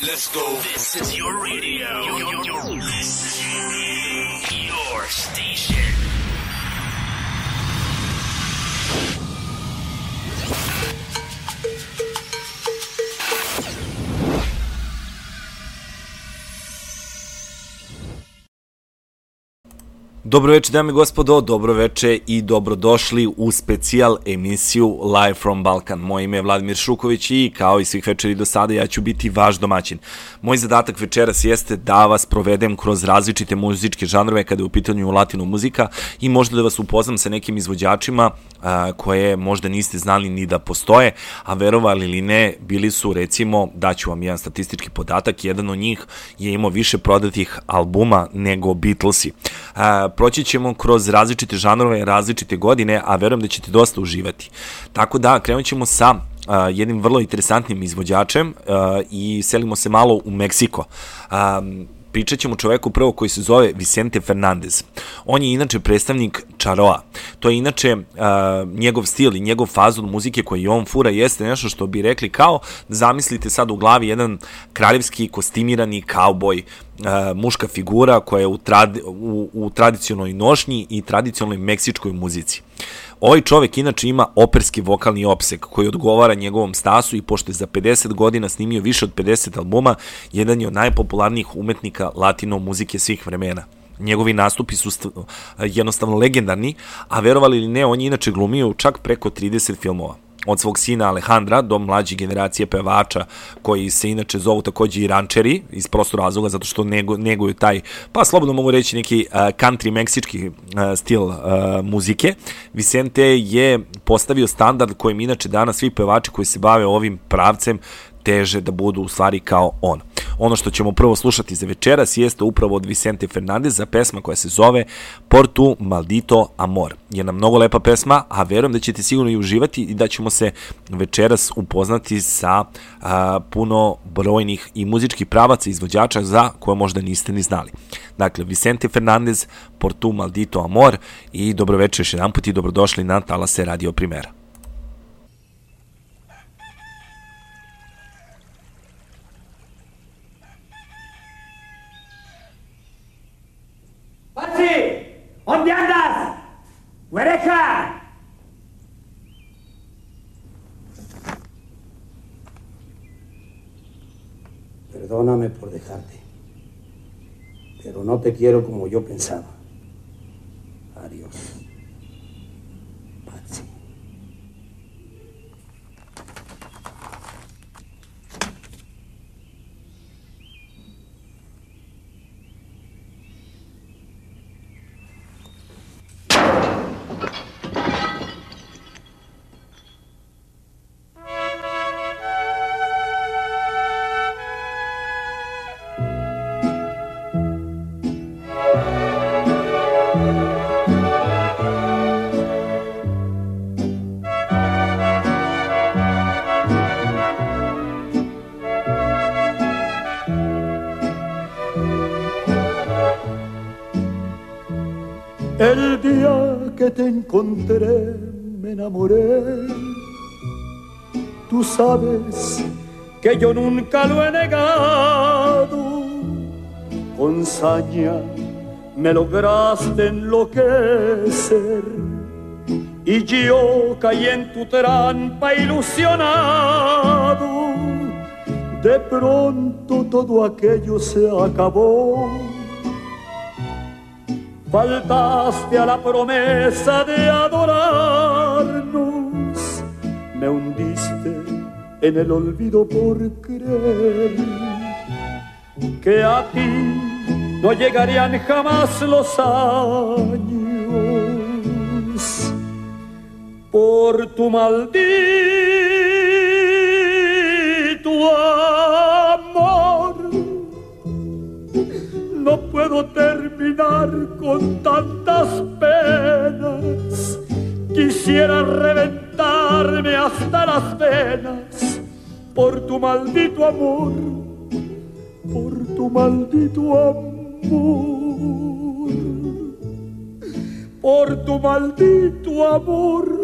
Let's go. This is your radio. Your, your, listening. Your station. Dobro večer, dame i gospodo, dobro večer i dobrodošli u specijal emisiju Live from Balkan. Moje ime je Vladimir Šuković i kao i svih večeri do sada ja ću biti vaš domaćin. Moj zadatak večeras jeste da vas provedem kroz različite muzičke žanrove kada je u pitanju latino muzika i možda da vas upoznam sa nekim izvođačima a, koje možda niste znali ni da postoje, a verovali ili ne, bili su recimo, daću vam jedan statistički podatak, jedan od njih je imao više prodatih albuma nego Beatlesi. A, proći ćemo kroz različite žanrove, različite godine, a verujem da ćete dosta uživati. Tako da, krenut ćemo sa uh, jednim vrlo interesantnim izvođačem uh, i selimo se malo u Meksiko. Um, pričat ćemo čoveku prvo koji se zove Vicente Fernandez. On je inače predstavnik Čaroa. To je inače uh, njegov stil i njegov fazon muzike koji on fura jeste nešto što bi rekli kao zamislite sad u glavi jedan kraljevski kostimirani kauboj, uh, muška figura koja je u, trad, u, u tradicionalnoj nošnji i tradicionalnoj meksičkoj muzici. Ovaj čovek inače ima operski vokalni opsek koji odgovara njegovom stasu i pošto je za 50 godina snimio više od 50 albuma, jedan je od najpopularnijih umetnika latino muzike svih vremena. Njegovi nastupi su jednostavno legendarni, a verovali ili ne, on je inače glumio čak preko 30 filmova od svog sina Alejandra do mlađe generacije pevača koji se inače zovu takođe i rančeri iz prostora razloga zato što nego, neguju taj, pa slobodno mogu reći neki uh, country meksički uh, stil uh, muzike. Vicente je postavio standard kojim inače danas svi pevači koji se bave ovim pravcem teže da budu u stvari kao on. Ono što ćemo prvo slušati za večeras jeste upravo od Vicente Fernandeza pesma koja se zove Portu Maldito Amor. Je nam mnogo lepa pesma, a verujem da ćete sigurno i uživati i da ćemo se večeras upoznati sa a, puno brojnih i muzičkih pravaca izvođača za koje možda niste ni znali. Dakle, Vicente Fernandez, Portu Maldito Amor i dobro večer još jedan put i dobrodošli na Talase Radio Primera. ¡Pachi! ¿Dónde andas? ¡Huereja! Perdóname por dejarte, pero no te quiero como yo pensaba. Adiós. Te encontré me enamoré. Tú sabes que yo nunca lo he negado. Con saña me lograste enloquecer. Y yo caí en tu trampa ilusionado. De pronto todo aquello se acabó faltaste a la promesa de adorarnos, me hundiste en el olvido por creer que a ti no llegarían jamás los años. Por tu maldito amor no puedo con tantas penas. Quisiera reventarme hasta las venas por tu maldito amor, por tu maldito amor, por tu maldito amor.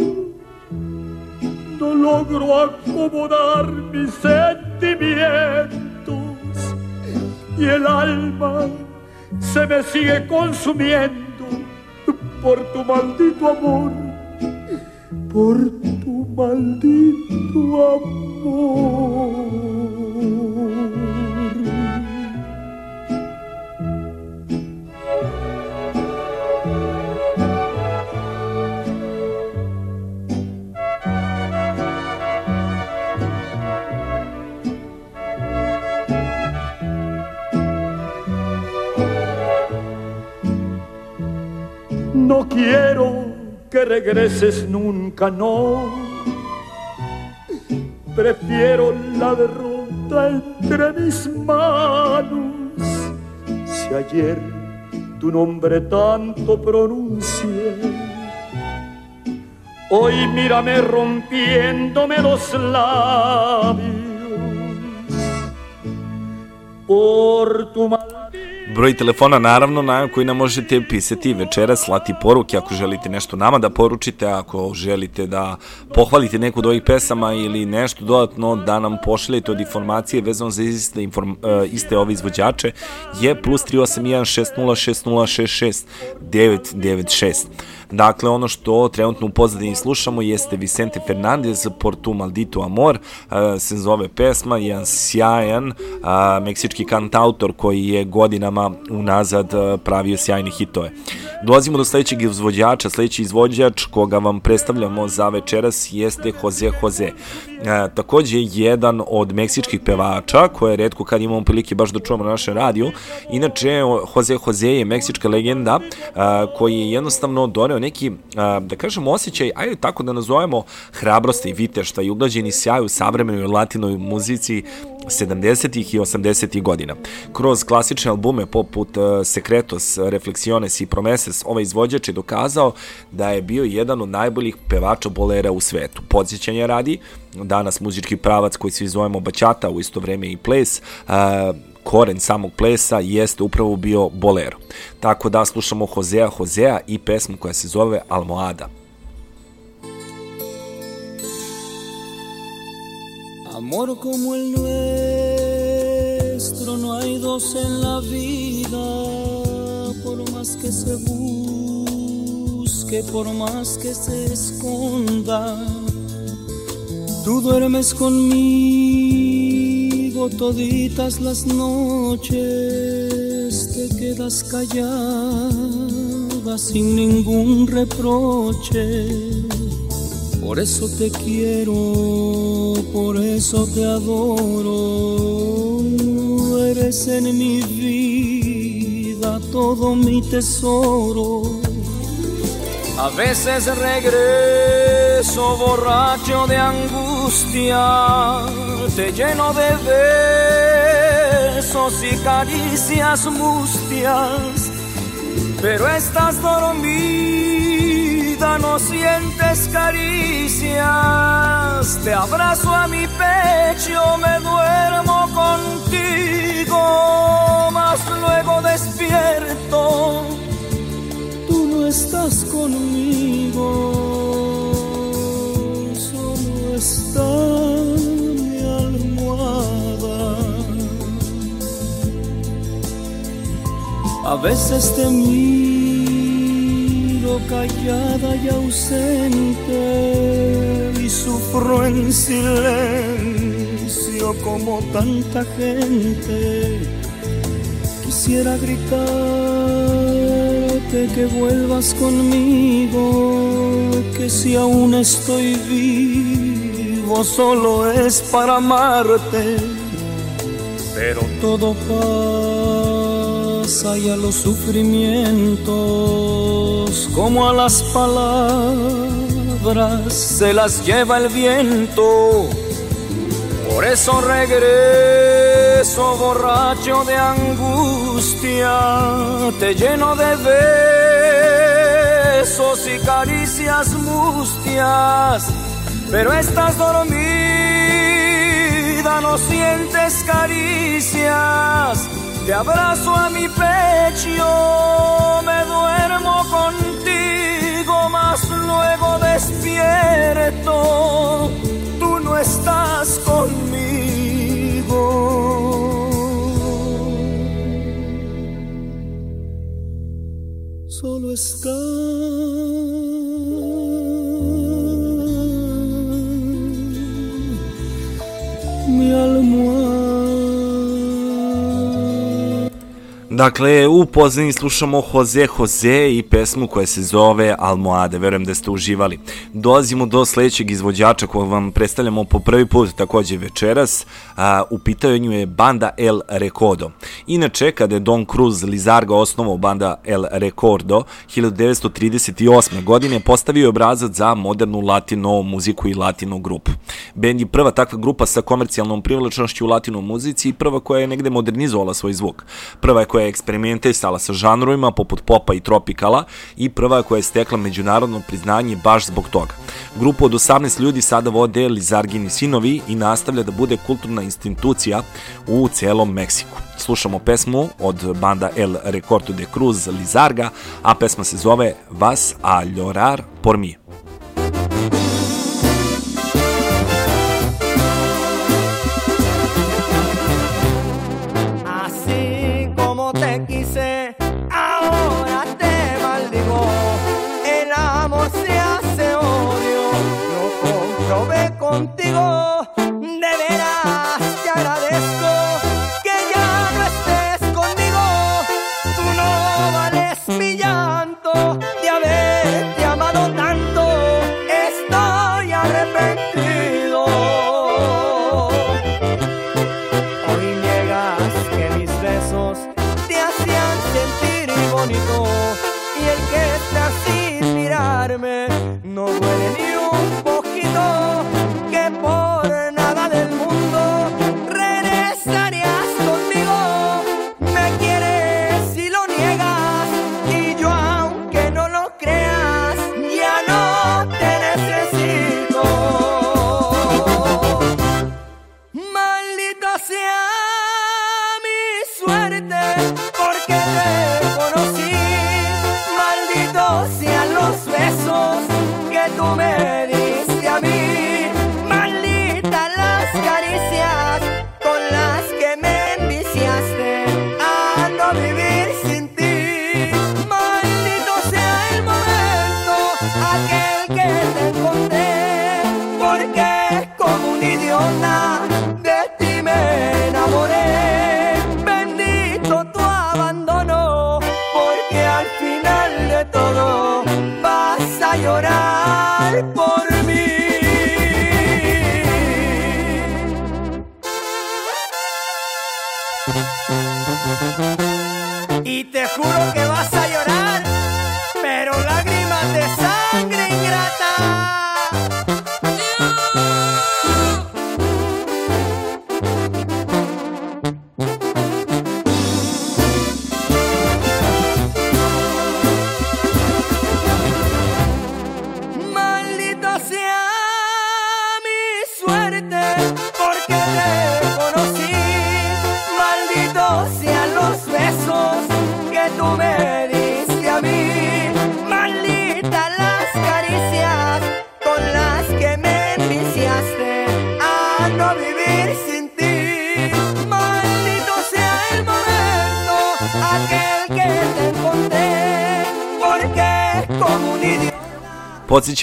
No logro acomodar mis sentimientos y el alma se me sigue consumiendo por tu maldito amor, por tu maldito amor. No quiero que regreses nunca, no. Prefiero la derrota entre mis manos. Si ayer tu nombre tanto pronuncié, hoy mírame rompiéndome los labios por tu maldad. Broj telefona naravno na koji nam možete pisati večera, slati poruke ako želite nešto nama da poručite, ako želite da pohvalite neku od ovih pesama ili nešto dodatno da nam pošaljete od informacije vezano za iste, inform, uh, iste ove izvođače je plus 381 606066 996. Dakle, ono što trenutno u pozadini slušamo jeste Vicente Fernandez, Por tu maldito amor, se zove pesma, jedan sjajan meksički kantautor koji je godinama unazad pravio sjajne hitove. Dolazimo do sledećeg izvođača, sledeći izvođač koga vam predstavljamo za večeras jeste Jose Jose. E, takođe jedan od meksičkih pevača koje redko kad imamo prilike baš da čujemo na našem radiju. Inače, Jose Jose je meksička legenda a, koji je jednostavno doneo neki, a, da kažemo, osjećaj, ajde tako da nazovemo, hrabrosti vitešta i uglađeni sjaj u savremenoj latinoj muzici 70. i 80. godina. Kroz klasične albume poput uh, Secretos, Reflexiones i Promeses, ovaj izvođač je dokazao da je bio jedan od najboljih pevača bolera u svetu. Podsjećanje radi, danas muzički pravac koji svi zovemo bačata, u isto vreme i ples, uh, koren samog plesa jeste upravo bio bolero. Tako da slušamo Hosea Hosea i pesmu koja se zove Almohada. Amor como el nuestro no hay dos en la vida, por más que se busque, por más que se esconda. Tú duermes conmigo toditas las noches, te quedas callada sin ningún reproche por eso te quiero, por eso te adoro. Eres en mi vida todo mi tesoro. A veces regreso borracho de angustia, te lleno de besos y caricias mustias, pero estás no sientes caricias. Te abrazo a mi pecho, me duermo contigo, mas luego despierto tú no estás conmigo, solo está mi almohada. A veces te miro callada y ausente y sufro en silencio como tanta gente. Quisiera gritarte que vuelvas conmigo, que si aún estoy vivo solo es para amarte, pero todo pasa y a los sufrimientos, como a las palabras, se las lleva el viento. Por eso regreso borracho de angustia, te lleno de besos y caricias mustias, pero estás dormida, no sientes caricias. Te abrazo a mi pecho, me duermo contigo, mas luego despierto, tú no estás conmigo. Solo estás. Dakle, u pozadini slušamo Jose Jose i pesmu koja se zove Almohade. Verujem da ste uživali. Dolazimo do sledećeg izvođača kojeg vam predstavljamo po prvi put takođe večeras. A, u pitanju je banda El Recodo. Inače, kada je Don Cruz Lizarga osnovao banda El Recordo 1938. godine, postavio je obrazac za modernu latino muziku i latino grupu. Band je prva takva grupa sa komercijalnom privlačnošću u latino muzici i prva koja je negde modernizovala svoj zvuk. Prva je koja je eksperimentisala sa žanrovima poput popa i tropikala i prva koja je stekla međunarodno priznanje baš zbog toga. Grupu od 18 ljudi sada vode Lizargini sinovi i nastavlja da bude kulturna institucija u celom Meksiku. Slušamo pesmu od banda El Recorto de Cruz Lizarga, a pesma se zove Vas a llorar por mí.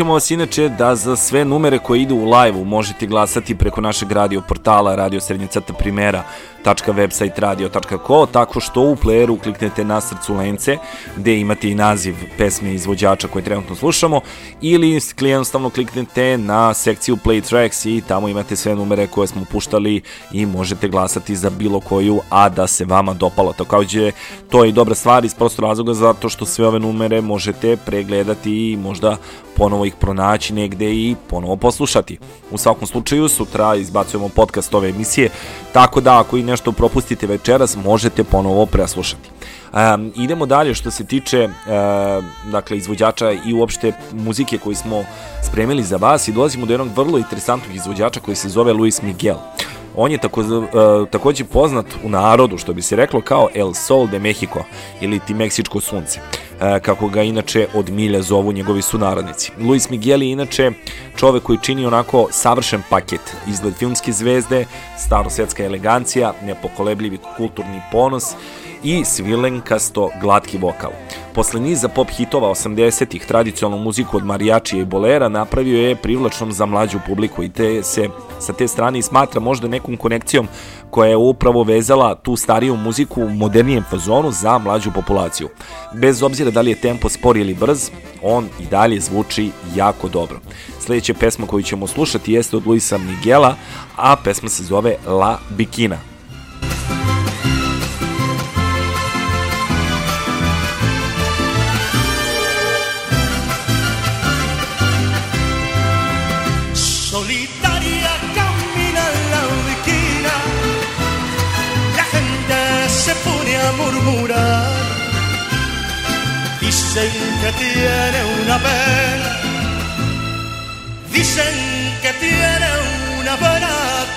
próximo vas inače da za sve numere koje idu u live-u možete glasati preko našeg radio portala radio srednje crta primera www.website radio.co tako što u playeru kliknete na srcu lence gde imate i naziv pesme izvođača koje trenutno slušamo ili jednostavno kliknete na sekciju Play Tracks i tamo imate sve numere koje smo puštali i možete glasati za bilo koju, a da se vama dopalo. Takođe, to je i dobra stvar iz prostog razloga zato što sve ove numere možete pregledati i možda ponovo ih pronaći negde i ponovo poslušati. U svakom slučaju, sutra izbacujemo podcast ove emisije, tako da ako i nešto propustite večeras, možete ponovo preslušati. Um, idemo dalje što se tiče uh, dakle izvođača i uopšte muzike koju smo spremili za vas i dolazimo do jednog vrlo interesantnog izvođača koji se zove Luis Miguel. On je tako, uh, takođe poznat u narodu, što bi se reklo, kao El Sol de Mexico ili ti Meksičko sunce kako ga inače od milja zovu njegovi sunarodnici. Luis Miguel je inače čovek koji čini onako savršen paket, izgled filmske zvezde, starosvetska elegancija, nepokolebljivi kulturni ponos i svilenkasto glatki vokal. Posle niza pop hitova 80-ih, tradicionalnu muziku od marijačija i bolera napravio je privlačnom za mlađu publiku i te se sa te strane i smatra možda nekom konekcijom koja je upravo vezala tu stariju muziku u modernijem fazonu za mlađu populaciju. Bez obzira da li je tempo spor ili brz, on i dalje zvuči jako dobro. Sledeća pesma koju ćemo slušati jeste od Luisa Miguela, a pesma se zove La Bikina. Dicen que tiene una pena, dicen que tiene una pena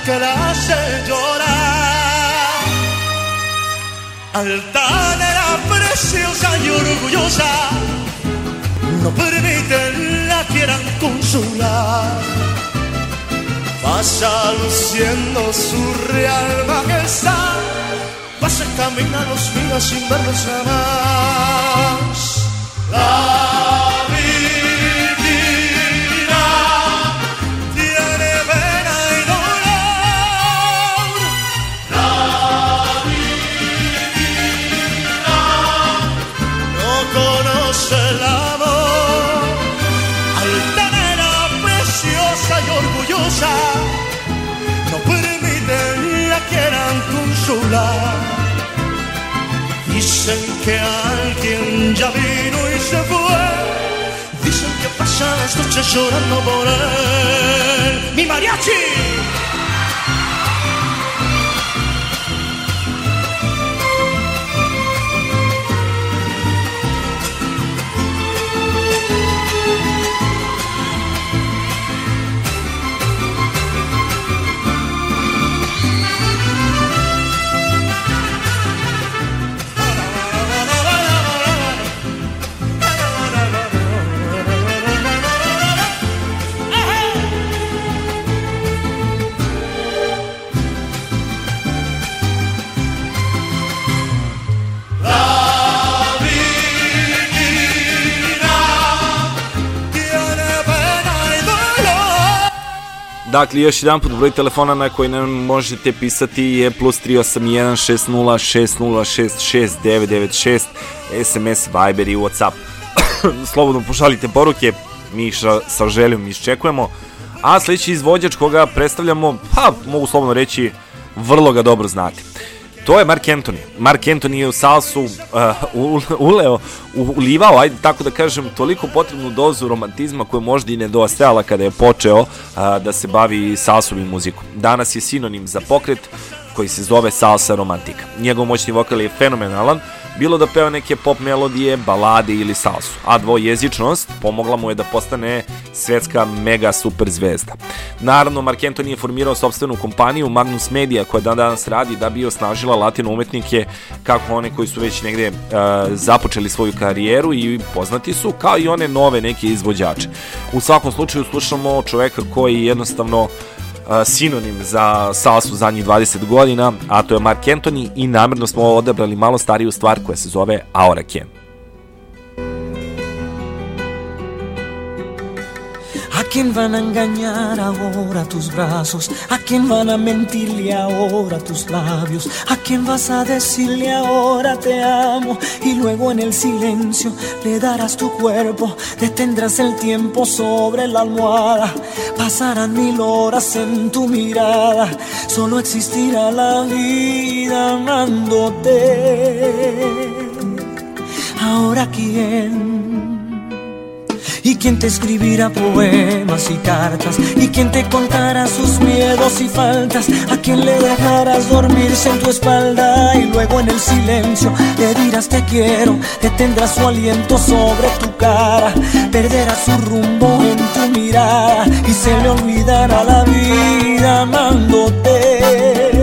que la hace llorar. Altanera, preciosa y orgullosa, no permiten la quieran consolar. Pasa luciendo su real majestad, pasa camina los míos sin verlos jamás. La vida tiene vera y dulce. La vida no conoce el amor. Al tener preciosa y orgullosa, no permite ni a quien consula. Dicen que alguien ya vive. chance, non c'è. Mi mariachi! Dakle, još jedan put broj telefona na koji nam možete pisati je plus 381 SMS, Viber i Whatsapp. Slobodno pošaljite poruke, mi ih sa, željom iščekujemo. A sledeći izvođač koga predstavljamo, pa mogu slobodno reći, vrlo ga dobro znate. To je Mark Anthony. Mark Anthony je u salsu uh, uleo, ulivao, ajde tako da kažem, toliko potrebnu dozu romantizma koja možda i nedostajala kada je počeo uh, da se bavi salsom i muzikom. Danas je sinonim za pokret koji se zove salsa romantika. Njegov moćni vokal je fenomenalan, bilo da peva neke pop melodije, balade ili salsu, a dvojezičnost pomogla mu je da postane svetska mega super zvezda. Naravno, Mark Anthony je formirao sobstvenu kompaniju Magnus Media koja dan danas radi da bi osnažila latino umetnike kako one koji su već negde uh, započeli svoju karijeru i poznati su, kao i one nove neke izvođače. U svakom slučaju slušamo čoveka koji jednostavno sinonim za salsu zadnjih 20 godina, a to je Mark Anthony i namjerno smo odabrali malo stariju stvar koja se zove Aura Ken. Quién van a engañar ahora tus brazos? ¿A quién van a mentirle ahora tus labios? ¿A quién vas a decirle ahora te amo? Y luego en el silencio le darás tu cuerpo, detendrás el tiempo sobre la almohada. Pasarán mil horas en tu mirada, solo existirá la vida amándote. Ahora quién y quien te escribirá poemas y cartas y quien te contará sus miedos y faltas, a quien le dejarás dormirse en tu espalda y luego en el silencio le dirás te quiero, detendrás su aliento sobre tu cara, perderás su rumbo en tu mirada y se le olvidará la vida amándote.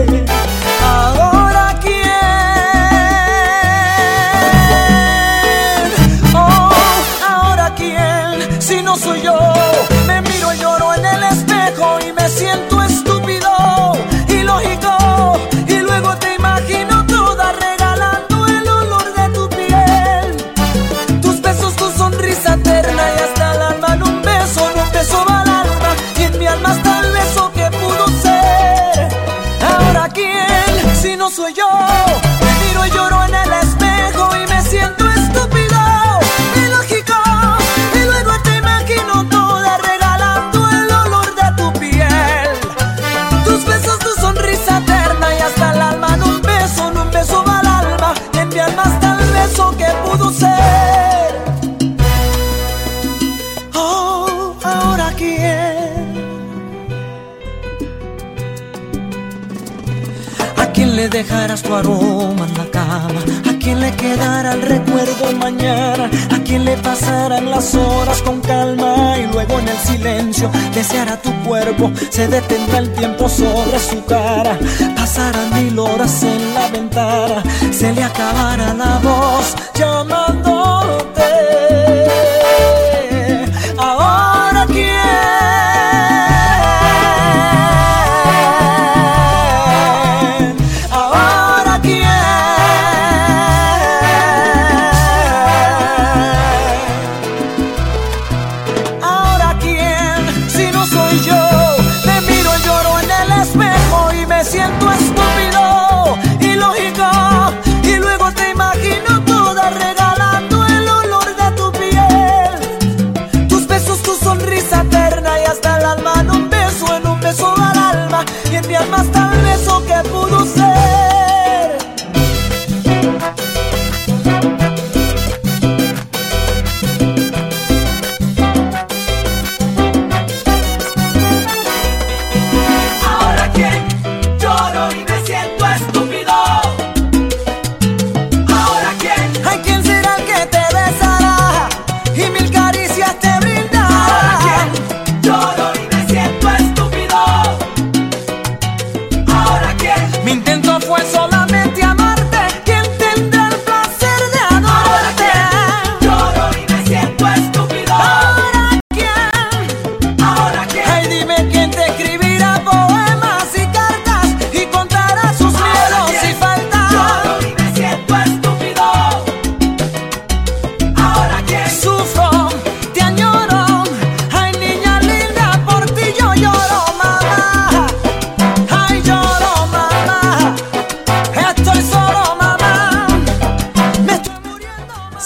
Soy yo, tu aroma en la cama? ¿A quién le quedará el recuerdo mañana? ¿A quién le pasarán las horas con calma? Y luego en el silencio deseará tu cuerpo, se detendrá el tiempo sobre su cara. Pasarán mil horas en la ventana, se le acabará la voz llamándote.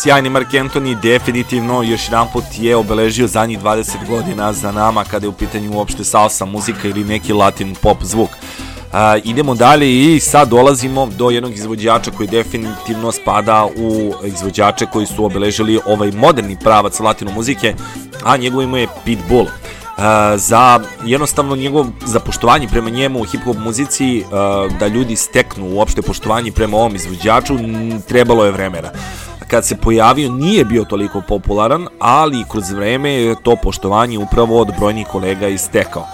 Sjajni Mark Anthony definitivno još jedan put je obeležio zadnjih 20 godina za nama kada je u pitanju uopšte salsa muzika ili neki latin pop zvuk. A, idemo dalje i sad dolazimo do jednog izvođača koji definitivno spada u izvođače koji su obeležili ovaj moderni pravac latino muzike, a njegovo ime je Pitbull. Uh, za jednostavno njegov za poštovanje prema njemu u hip hop muzici uh, da ljudi steknu uopšte poštovanje prema ovom izvođaču trebalo je vremena kad se pojavio nije bio toliko popularan, ali kroz vreme je to poštovanje upravo od brojnih kolega istekao.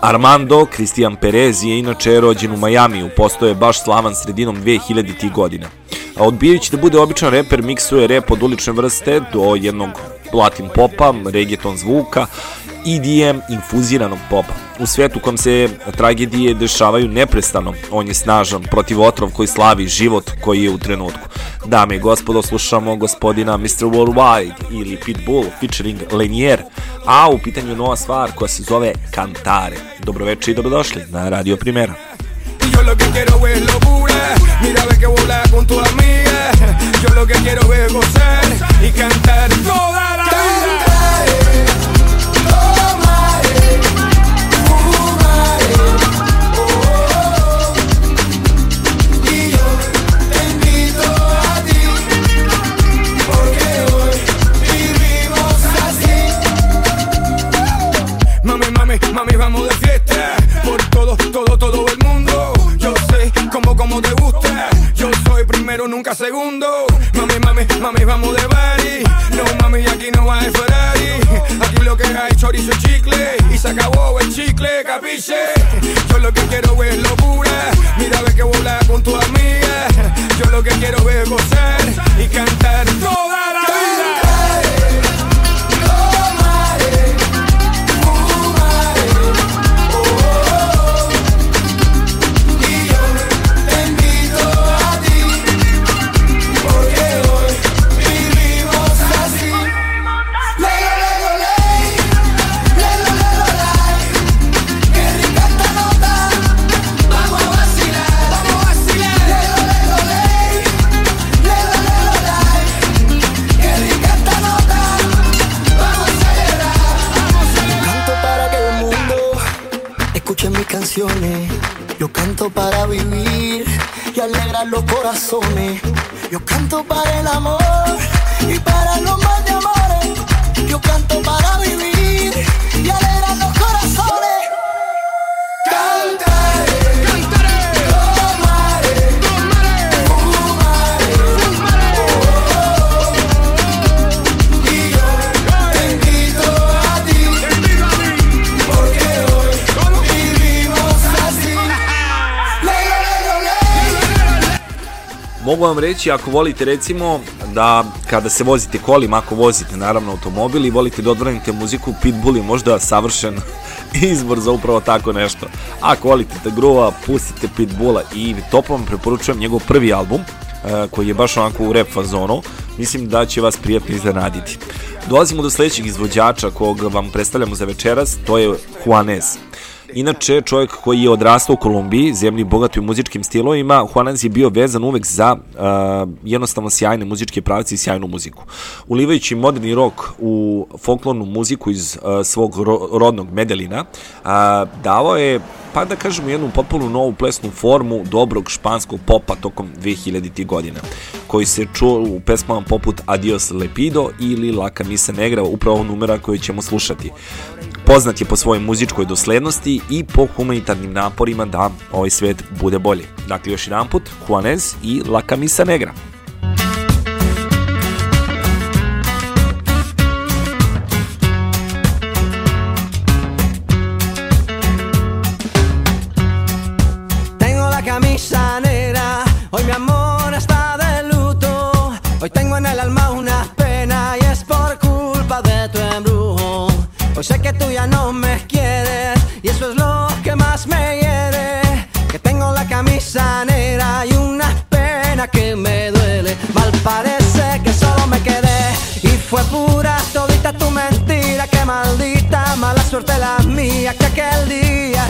Armando Cristian Perez je inače rođen u Majamiju, postoje baš slavan sredinom 2000. godina. A odbijajući da bude običan reper, miksuje rep od ulične vrste do jednog latin popa, reggaeton zvuka, EDM infuziranog popa. U svetu kom se tragedije dešavaju neprestano, on je snažan protiv otrov koji slavi život koji je u trenutku. Dame i gospodo, slušamo gospodina Mr. Worldwide ili Pitbull featuring Lenier, a u pitanju nova stvar koja se zove Cantare. Dobroveče i dobrodošli na Radio Primera. Yo lo que quiero es locura. Mira, ve que volar con tu amiga. Yo lo que quiero es gozar y cantar toda todo, todo, todo el mundo. Yo sé cómo, cómo te gusta. Yo soy primero, nunca segundo. Mami, mami, mami, vamos de party. No, mami, aquí no va hay Ferrari. Aquí lo que hay chorizo y chicle. Y se acabó el chicle, capiche. Yo lo que quiero es locura. Mira, ve que volar con tu amiga. Yo lo que quiero es gozar y cantar toda canto para vivir y alegrar los corazones. Yo canto para el amor y para los más de amores. Yo canto para vivir Mogu vam reći, ako volite recimo da kada se vozite kolima, ako vozite naravno automobil i volite da odvranite muziku, Pitbull je možda savršen izbor za upravo tako nešto. Ako volite da gruva, pustite Pitbulla i toplo vam preporučujem njegov prvi album, e, koji je baš onako u rap fazonu, mislim da će vas prijatno iznenaditi. Dolazimo do sledećeg izvođača kog vam predstavljamo za večeras, to je Juanes. Inače, čovjek koji je odrastao u Kolumbiji, zemlji bogatoj muzičkim stilovima, Juanes je bio vezan uvek za uh, jednostavno sjajne muzičke pravce i sjajnu muziku. Ulivajući moderni rok u folklornu muziku iz uh, svog ro rodnog Medelina, uh, davao je pa da kažemo jednu potpuno novu plesnu formu dobrog španskog popa tokom 2000. godina, koji se čuo u pesmama poput Adios Lepido ili La Camisa Negra, upravo numera koju ćemo slušati. Poznat je po svojoj muzičkoj doslednosti i po humanitarnim naporima da ovaj svet bude bolji. Dakle, još jedan put, Juanes i La Camisa Negra. Tengo la camisa negra, hoy mi amor está de luto. Hoy tengo en el alma Hoy sé que tú ya no me quieres y eso es lo que más me hiere. Que tengo la camisa negra y una pena que me duele. Mal parece que solo me quedé y fue pura todita tu mentira. Que maldita mala suerte la mía que aquel día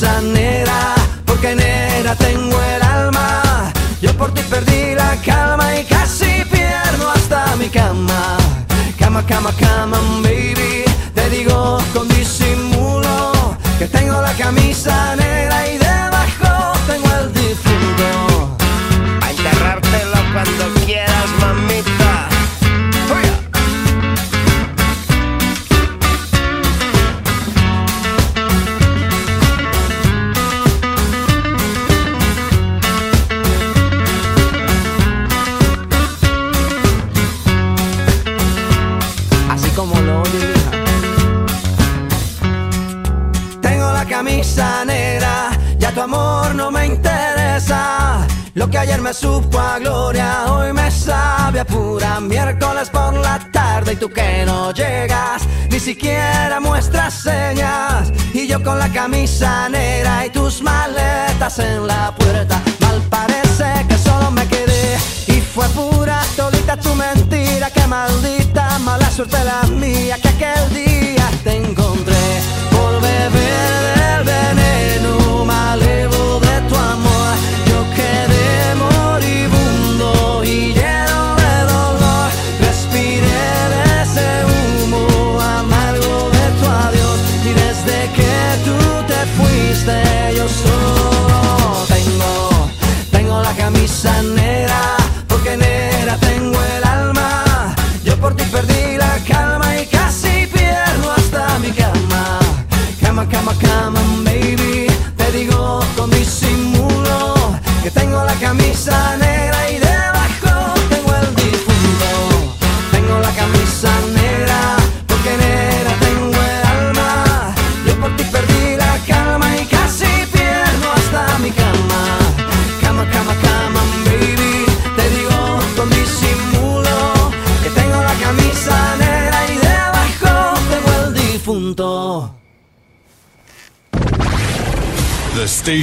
negra porque negra tengo el alma. Yo por ti perdí la calma y casi pierdo hasta mi cama. Cama, cama, cama, baby. Te digo con disimulo que tengo la camisa Lo que ayer me supo a gloria, hoy me sabe a pura miércoles por la tarde. Y tú que no llegas, ni siquiera muestras señas. Y yo con la camisa negra y tus maletas en la puerta, mal parece que solo me quedé. Y fue pura todita tu mentira, que maldita mala suerte la mía, que aquel día te encontré. Por beber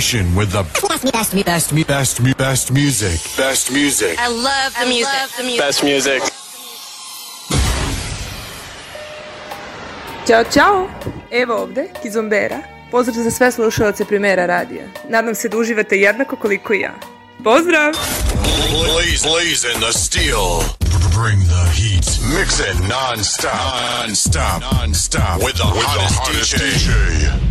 station with the best, best, best, best, best, best music. Best music. I love the music. Love the music. Best music. Ćao, čao! Evo ovde, Kizombera. Pozdrav za sve slušalce Primera radija. Nadam se da uživate jednako koliko i ja. Pozdrav! Blaze, blaze in the steel. Bring the heat. Mix it non-stop. Non-stop. Non-stop. With the hottest, DJ. Come on,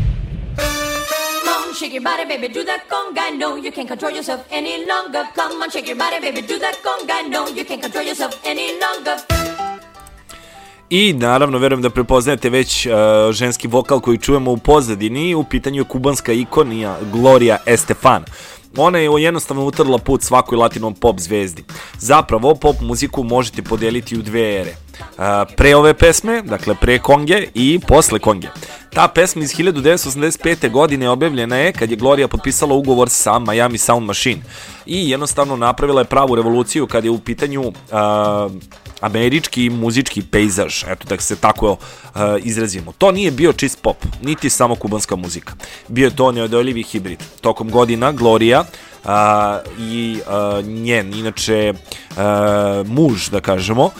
shake your body, baby, do that conga. No, you can't control yourself any longer. Come on, shake your body, baby, do that conga. No, you can't control yourself any longer. I naravno, verujem da prepoznajete već uh, ženski vokal koji čujemo u pozadini, u pitanju je kubanska ikonija Gloria Estefan. Ona je jednostavno utrla put svakoj latinom pop zvezdi. Zapravo, pop muziku možete podeliti u dve ere. Pre ove pesme, dakle pre Konge i posle Konge. Ta pesma iz 1985. godine objavljena je kad je Gloria potpisala ugovor sa Miami Sound Machine i jednostavno napravila je pravu revoluciju kad je u pitanju uh, američki muzički pejzaž, eto da se tako uh, izrazimo. To nije bio čist pop, niti samo kubanska muzika. Bio je to neodoljivi hibrid. Tokom godina Gloria uh, i uh, njen, inače uh, muž, da kažemo, uh,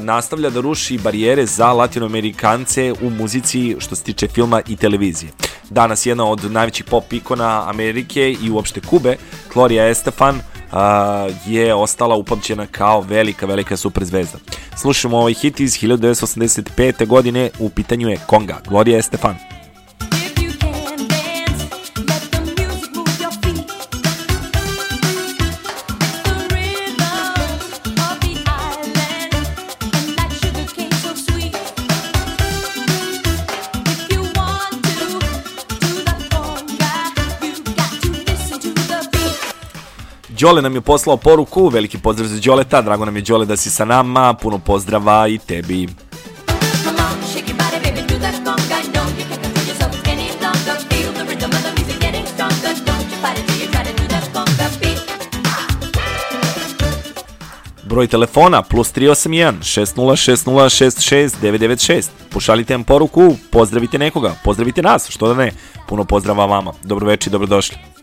nastavlja da ruši barijere za latinoamerikance u muzici što se tiče filma i televizije. Danas jedna od najvećih pop ikona Amerike i uopšte Kube, Gloria Estefan, a, je ostala upamćena kao velika, velika super zvezda. Slušamo ovaj hit iz 1985. godine, u pitanju je Konga, Gloria Estefan. Đole nam je poslao poruku, veliki pozdrav za Đoleta, drago nam je Đole da si sa nama, puno pozdrava i tebi. Broj telefona plus 381 606066 996. Pošaljite nam poruku, pozdravite nekoga, pozdravite nas, što da ne. Puno pozdrava vama. Dobro večer, dobrodošli.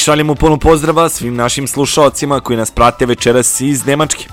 Šaljemo puno pozdrava svim našim slušalcima koji nas prate večeras iz Nemačke.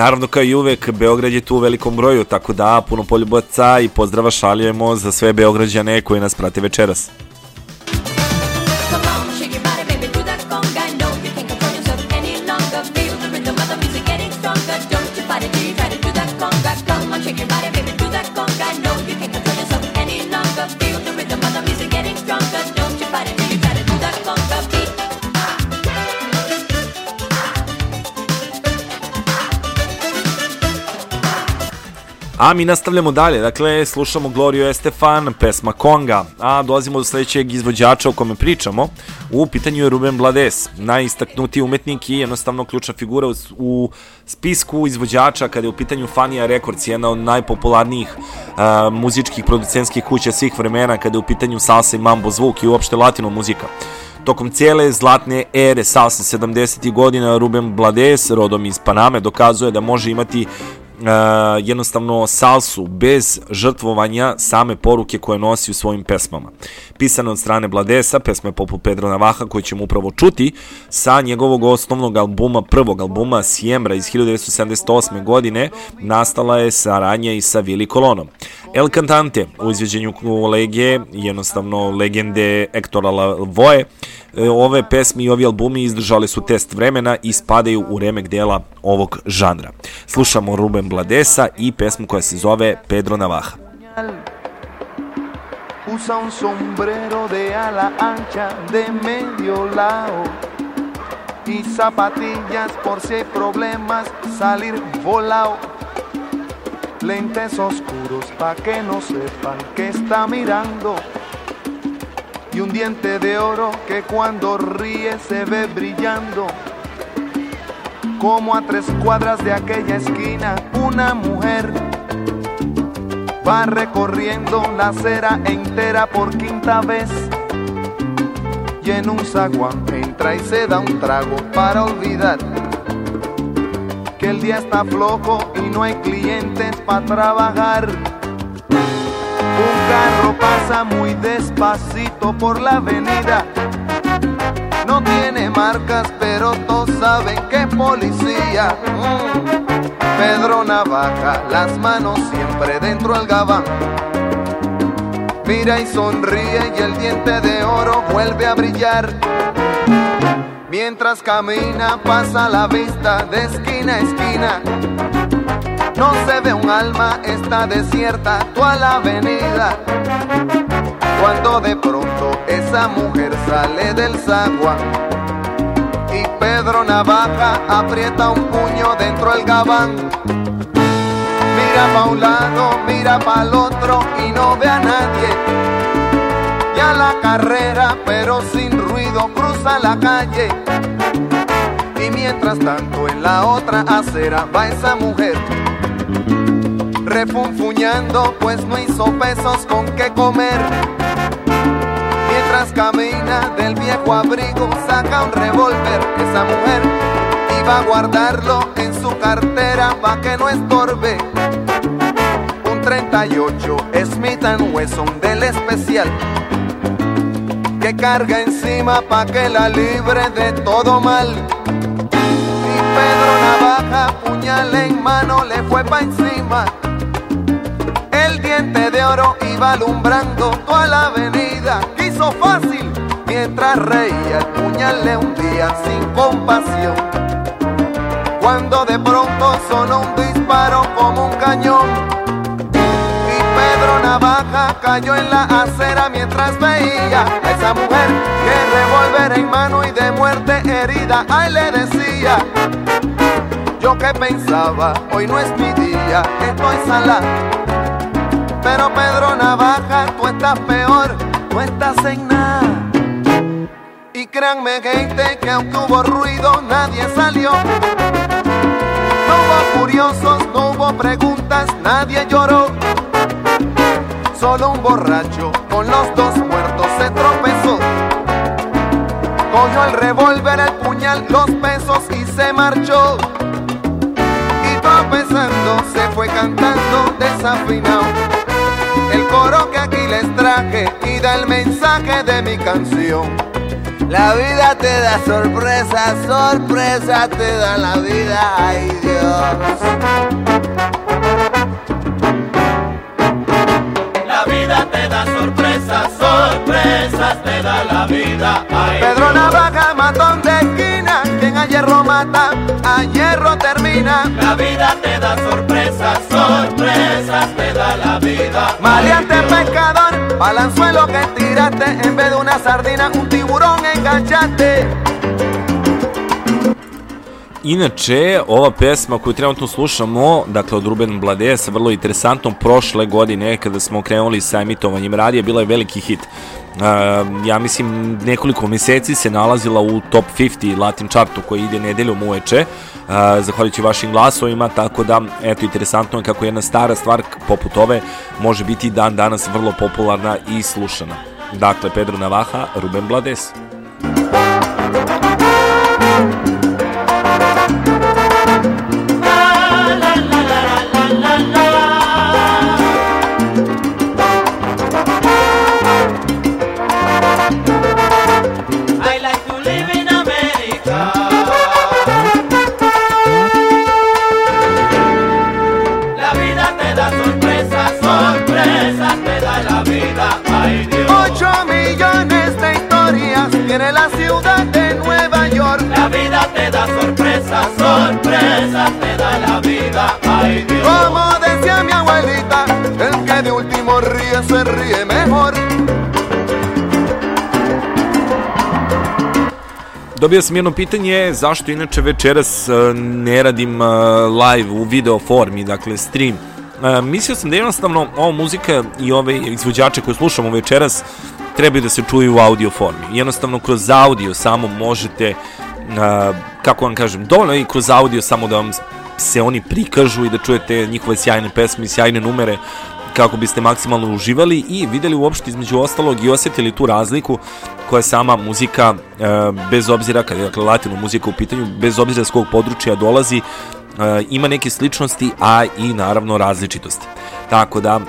Naravno, kao i uvek, Beograd je tu u velikom broju, tako da puno poljubaca i pozdrava šaljujemo za sve Beograđane koji nas prate večeras. A mi nastavljamo dalje, dakle, slušamo Glorio Estefan, pesma Konga, a dolazimo do sledećeg izvođača o kome pričamo. U pitanju je Ruben Blades, najistaknutiji umetnik i jednostavno ključna figura u, spisku izvođača kada je u pitanju Fania Records, jedna od najpopularnijih uh, muzičkih producentskih kuća svih vremena kada je u pitanju salsa i mambo zvuk i uopšte latino muzika. Tokom cijele zlatne ere salsa 70. godina Ruben Blades, rodom iz Paname, dokazuje da može imati jednostavno salsu bez žrtvovanja same poruke koje nosi u svojim pesmama. Pisane od strane Bladesa, pesme poput Pedro Navaha koje ćemo upravo čuti sa njegovog osnovnog albuma, prvog albuma Siembra iz 1978. godine, nastala je saradnja i sa Vili Kolonom. El Cantante u izveđenju kolege, jednostavno legende Hectora Lavoe, e, ove pesme i ovi albumi izdržali su test vremena i spadaju u remek dela ovog žanra. Slušamo Ruben Bladesa i pesmu koja se zove Pedro Navaja. Usa un sombrero de ala ancha de medio lao y zapatillas por si hay problemas salir volao. Lentes oscuros pa' que no sepan que está mirando. Y un diente de oro que cuando ríe se ve brillando. Como a tres cuadras de aquella esquina, una mujer va recorriendo la acera entera por quinta vez. Y en un zaguán entra y se da un trago para olvidar que el día está flojo y no hay clientes para trabajar. Un carro pasa muy despacito por la avenida. No tiene marcas, pero todos saben que policía. Pedro Navaja, las manos siempre dentro del gabán. Mira y sonríe y el diente de oro vuelve a brillar. Mientras camina pasa la vista de esquina a esquina. No se ve un alma, está desierta toda la avenida. Cuando de pronto esa mujer sale del zaguán y Pedro Navaja aprieta un puño dentro del gabán. Mira pa' un lado, mira pa' el otro y no ve a nadie. Ya la carrera, pero sin ruido, cruza la calle. Y mientras tanto en la otra acera va esa mujer. Refunfuñando, pues no hizo pesos con qué comer. Mientras camina del viejo abrigo, saca un revólver. Esa mujer iba a guardarlo en su cartera pa' que no estorbe. Un 38 Smith Wesson del especial que carga encima pa' que la libre de todo mal. Y Pedro Navaja, puñal en mano, le fue pa' encima. El diente de oro iba alumbrando toda la avenida. Quiso fácil mientras reía el puñal le hundía sin compasión. Cuando de pronto sonó un disparo como un cañón. Y Pedro Navaja cayó en la acera mientras veía a esa mujer que revólver en mano y de muerte herida. Ay, le decía. Yo que pensaba, hoy no es mi día, estoy salada. Pero Pedro Navaja, tú estás peor, tú estás en nada. Y créanme gente que aunque hubo ruido, nadie salió. No hubo curiosos, no hubo preguntas, nadie lloró. Solo un borracho con los dos muertos se tropezó. Cogió el revólver, el puñal, los pesos y se marchó. Y tropezando se fue cantando desafinado. Coro que aquí les traje y da el mensaje de mi canción. La vida te da sorpresa, sorpresa te da la vida, ay Dios. La vida te da sorpresas, sorpresas te da la vida. Ay, Pedro Dios. Navaja, matón de esquina, quien a hierro mata, a hierro termina. La vida te da sorpresas, sorpresas te da la vida. Maleante pescador, balanzuelo que tiraste, en vez de una sardina, un tiburón enganchaste. Inače, ova pesma koju trenutno slušamo, dakle od Ruben Blades, vrlo interesantno, prošle godine kada smo krenuli sa emitovanjem radija, bila je veliki hit. Uh, ja mislim nekoliko meseci se nalazila u top 50 Latin chartu koji ide nedeljom uveče uh, zahvaljujući vašim glasovima tako da eto interesantno je kako jedna stara stvar poput ove može biti dan danas vrlo popularna i slušana. Dakle Pedro Navaja, Ruben Blades. I Como decía mi abuelita, el que de último ríe se ríe mejor. Dobio sam jedno pitanje, zašto inače večeras e, ne radim e, live u video formi, dakle stream. E, Mislio sam da jednostavno ova muzika i ove izvođače koje slušamo večeras trebaju da se čuju u audio formi. Jednostavno kroz audio samo možete, kako vam kažem, dovoljno i kroz audio samo da vam se oni prikažu i da čujete njihove sjajne pesme i sjajne numere kako biste maksimalno uživali i videli uopšte između ostalog i osetili tu razliku koja sama muzika, e, bez obzira kada je dakle, muzika u pitanju, bez obzira s kog područja dolazi, e, ima neke sličnosti, a i naravno različitosti. Tako da,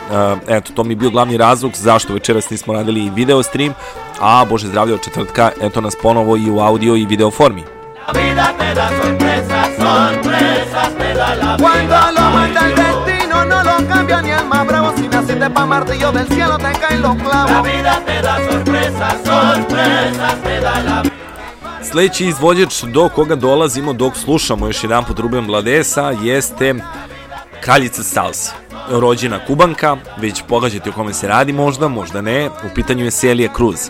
e, eto, to mi je bio glavni razlog zašto večeras nismo radili video stream, a Bože zdravlje od četvrtka, eto nas ponovo i u audio i video formi. La vida te da sorpresas, sorpresas te da la Cuando vida. lo manda el destino no lo cambia ni el más bravo. Si naciste pa' martillo del cielo te caen los La clavos. vida te da sorpresas, sorpresas te da la vida. Sledeći izvođač do koga dolazimo dok slušamo još jedan put Ruben Bladesa jeste Kraljica Salsa. Rođena Kubanka, već pogađate o kome se radi možda, možda ne, u pitanju je Celia Cruz.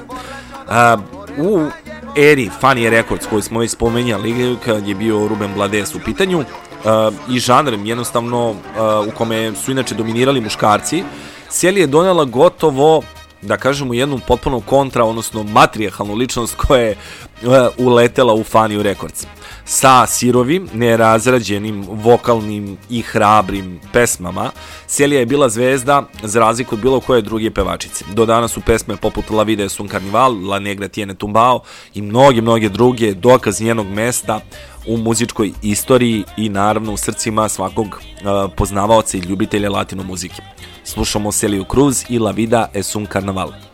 A, u eri Funny Records koju smo već spomenjali kad je bio Ruben Blades u pitanju a, i žanr jednostavno a, u kome su inače dominirali muškarci, Celia je donela gotovo da kažemo jednu potpuno kontra, odnosno matrijahalnu ličnost koja je uletela u Faniju Records. Sa sirovim, nerazrađenim, vokalnim i hrabrim pesmama, Celija je bila zvezda za razliku od bilo koje druge pevačice. Do danas su pesme poput La Vida es un Carnival, La Negra tiene tumbao i mnoge, mnoge druge dokaz njenog mesta u muzičkoj istoriji i naravno u srcima svakog uh, poznavaoca i ljubitelja latino muzike. Slušamo Celiju Cruz i La Vida es un Carnaval.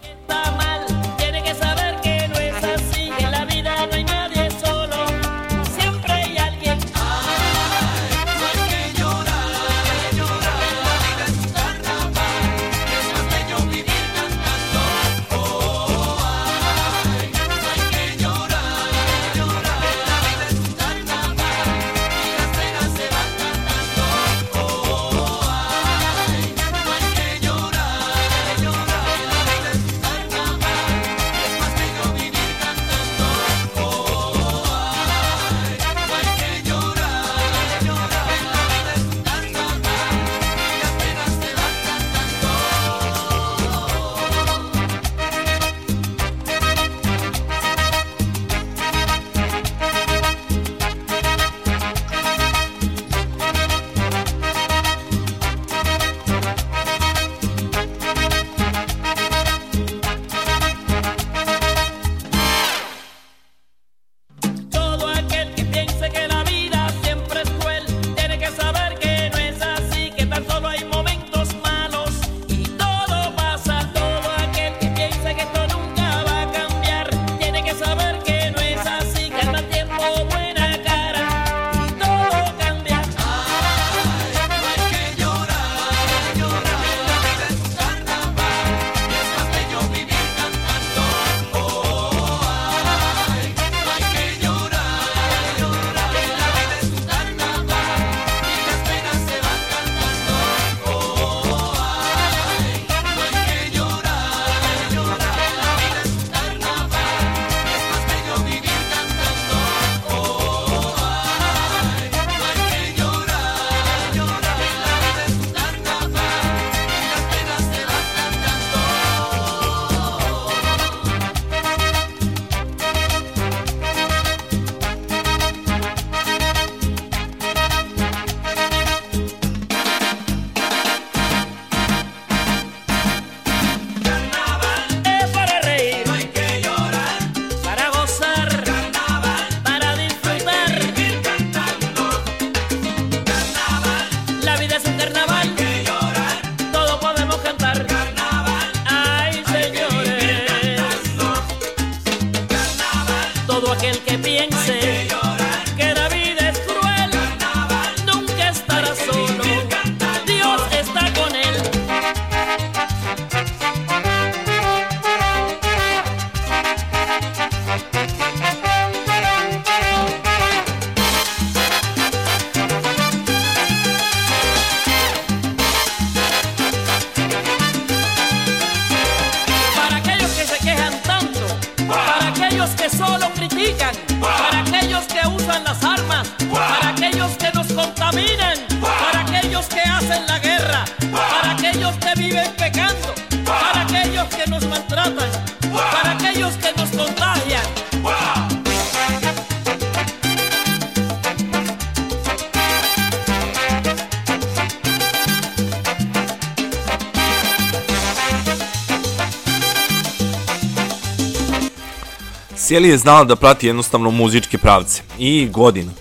Seli je znala da prati jednostavno muzičke pravce i godinu.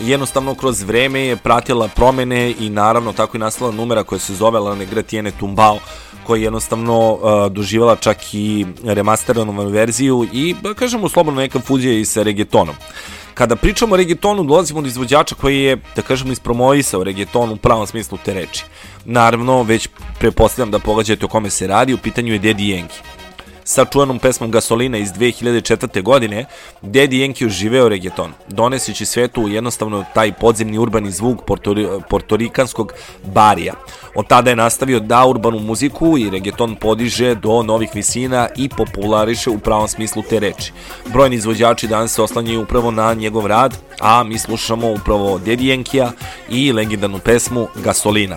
Jednostavno kroz vreme je pratila promene i naravno tako i nastala numera koja se zove La Negratiene Tumbao koja je jednostavno uh, doživala čak i remasterovanu verziju i da kažemo slobodno neka fuzija i sa reggaetonom. Kada pričamo o reggaetonu, dolazimo do izvođača koji je, da kažemo, ispromovisao reggaeton u pravom smislu te reči. Naravno, već prepostavljam da pogađate o kome se radi, u pitanju je Daddy Yankee sa čuvenom pesmom Gasolina iz 2004. godine, Daddy Yankee oživeo reggaeton, doneseći svetu jednostavno taj podzemni urbani zvuk portori, portorikanskog barija. Od tada je nastavio da urbanu muziku i reggaeton podiže do novih visina i populariše u pravom smislu te reči. Brojni izvođači danas se oslanjaju upravo na njegov rad, a mi slušamo upravo Daddy Yankee-a i legendarnu pesmu Gasolina.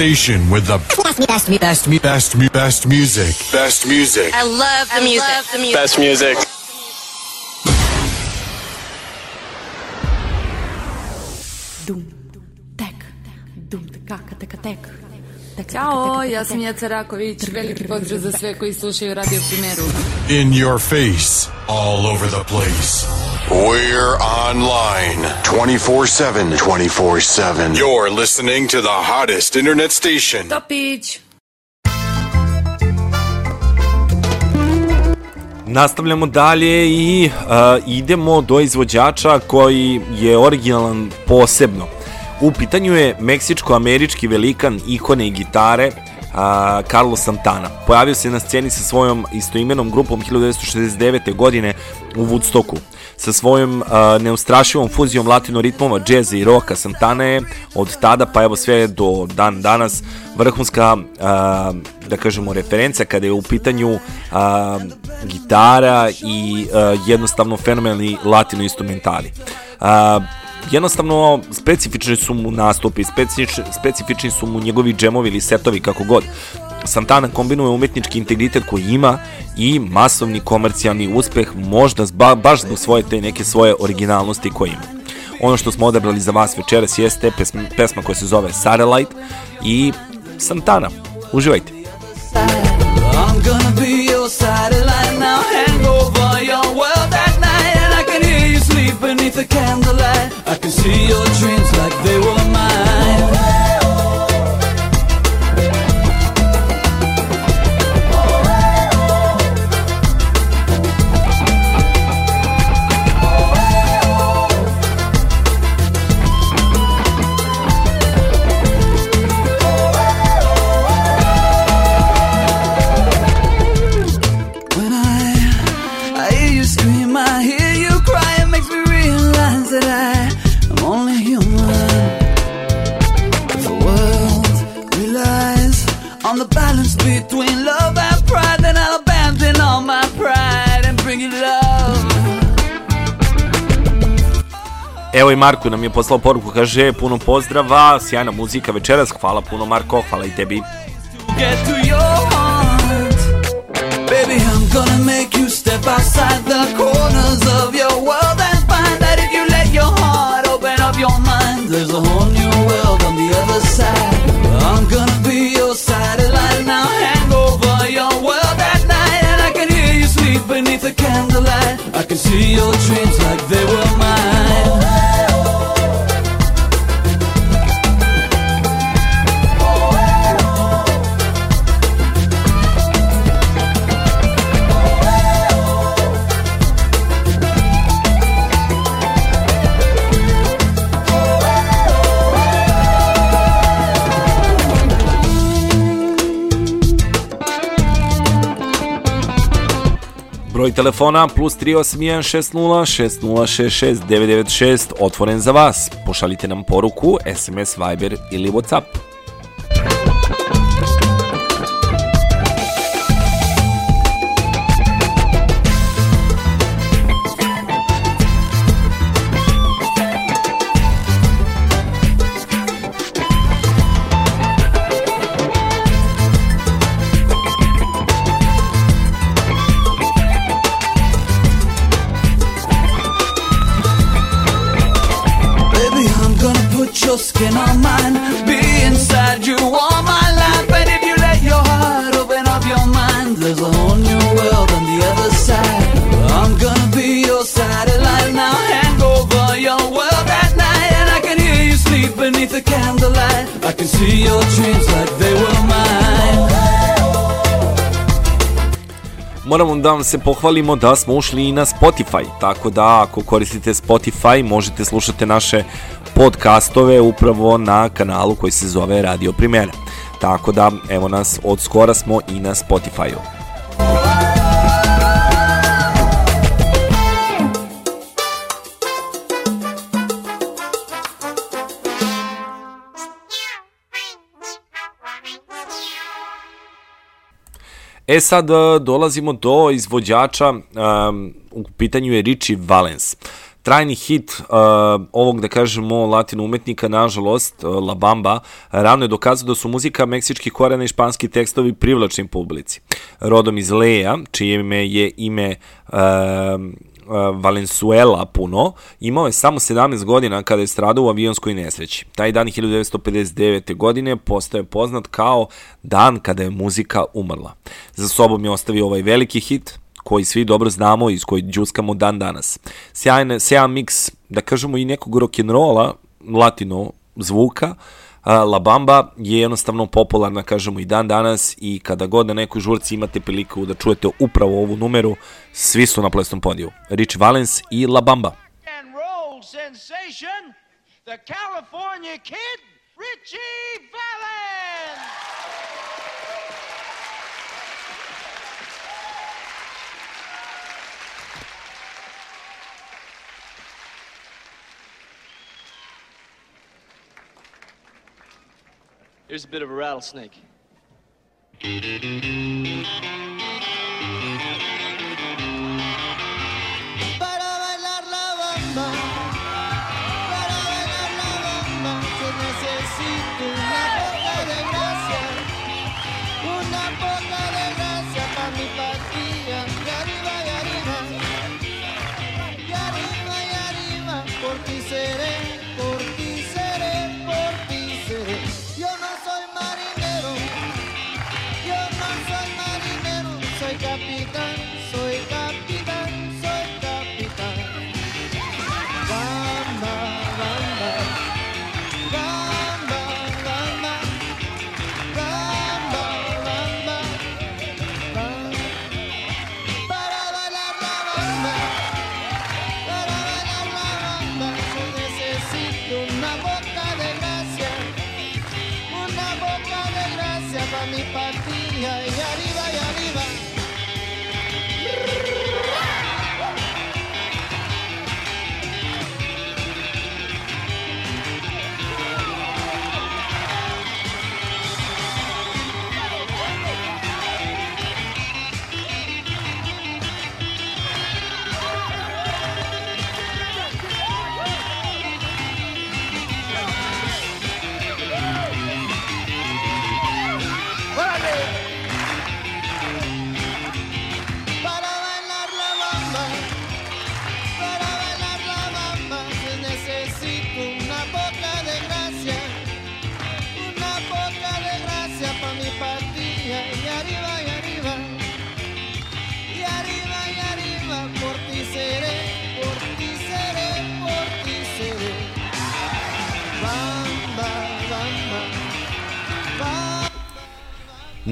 Station with the best, best, best, best, best, best music. Best music. I love the music. Love the music. Best music. Ćao, ja sam Jeca Raković. Veliki pozdrav za sve koji slušaju Radio Primeru. In your face, all over the place. We're online 24 7. 24 7. You're listening to the hottest internet station. Topić! Nastavljamo dalje i uh, idemo do izvođača koji je originalan posebno. U pitanju je meksičko-američki velikan ikone i gitare uh, Carlos Santana. Pojavio se na sceni sa svojom istoimenom grupom 1969. godine u Woodstocku. Sa svojom uh, neustrašivom fuzijom latino-ritmova, džeza i roka Santana je od tada pa evo sve do dan danas vrhunska uh, da kažemo referenca kada je u pitanju uh, gitara i uh, jednostavno fenomenalni latino instrumentali. Uh, jednostavno specifični su mu nastupi, specifični, specifični su mu njegovi džemovi ili setovi kako god. Santana kombinuje umetnički integritet koji ima i masovni komercijalni uspeh možda zba, baš zbog svoje te neke svoje originalnosti koje ima. Ono što smo odabrali za vas večeras jeste pesma, pesma koja se zove Satellite i Santana. Uživajte. I'm gonna be your satellite beneath the candlelight. I can see your dreams like they were mine. Evo i Marko nam je poslao poruku, kaže puno pozdrava, sjajna muzika večeras, hvala puno Marko, hvala i tebi. Baby. Telefona plus 381 60 6066 996 otvoren za vas. Pošaljite nam poruku, SMS, Viber ili Whatsapp. Da vam se pohvalimo da smo ušli i na Spotify, tako da ako koristite Spotify možete slušati naše podcastove upravo na kanalu koji se zove Radio Primera. Tako da, evo nas, od skora smo i na Spotify-u. E sad e, dolazimo do izvođača, um, u pitanju je Richie Valens. Trajni hit uh, ovog, da kažemo, latino umetnika, nažalost, La Bamba, rano je dokazao da su muzika meksičkih korena i španski tekstovi privlačni publici. Rodom iz Leja, čije ime je ime uh, Valenzuela puno, imao je samo 17 godina kada je stradao u avionskoj nesreći. Taj dan 1959. godine postao je poznat kao dan kada je muzika umrla. Za sobom je ostavio ovaj veliki hit, koji svi dobro znamo i iz koji džuskamo dan danas. Sjajan, sjajan miks, da kažemo i nekog rock'n'rolla, latino zvuka, a, La Bamba je jednostavno popularna, kažemo, i dan danas i kada god na nekoj žurci imate priliku da čujete upravo ovu numeru, svi su na plesnom podiju. Rich Valens i La Bamba. and roll sensation, the California kid, Richie Valens. Here's a bit of a rattlesnake.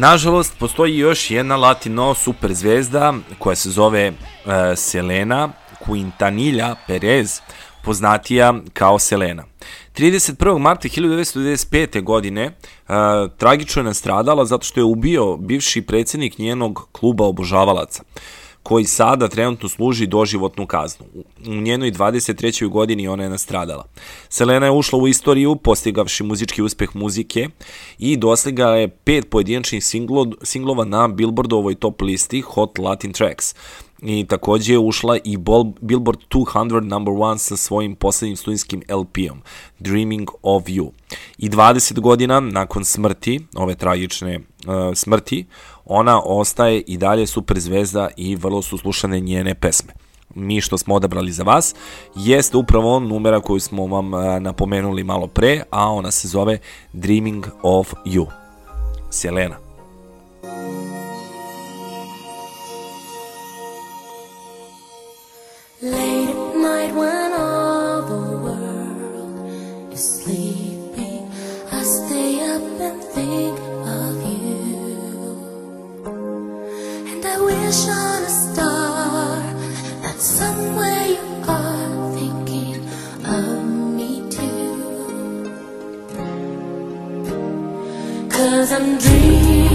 Nažalost, postoji još jedna latino super zvezda koja se zove uh, Selena Quintanilla Perez, poznatija kao Selena. 31. marta 1995. godine uh, tragično je nastradala zato što je ubio bivši predsjednik njenog kluba obožavalaca koji sada trenutno služi doživotnu kaznu. U njenoj 23. godini ona je nastradala. Selena je ušla u istoriju postigavši muzički uspeh muzike i dosegla je pet pojedinačnih singlo, singlova na Billboardovoj top listi Hot Latin Tracks i takođe je ušla i Billboard 200 number one sa svojim poslednjim studijskim LP-om Dreaming of You. I 20 godina nakon smrti, ove tragične smrti, ona ostaje i dalje super zvezda i vrlo su slušane njene pesme. Mi što smo odabrali za vas jeste upravo numera koju smo vam uh, napomenuli malo pre, a ona se zove Dreaming of You. Selena. Cause I'm dreaming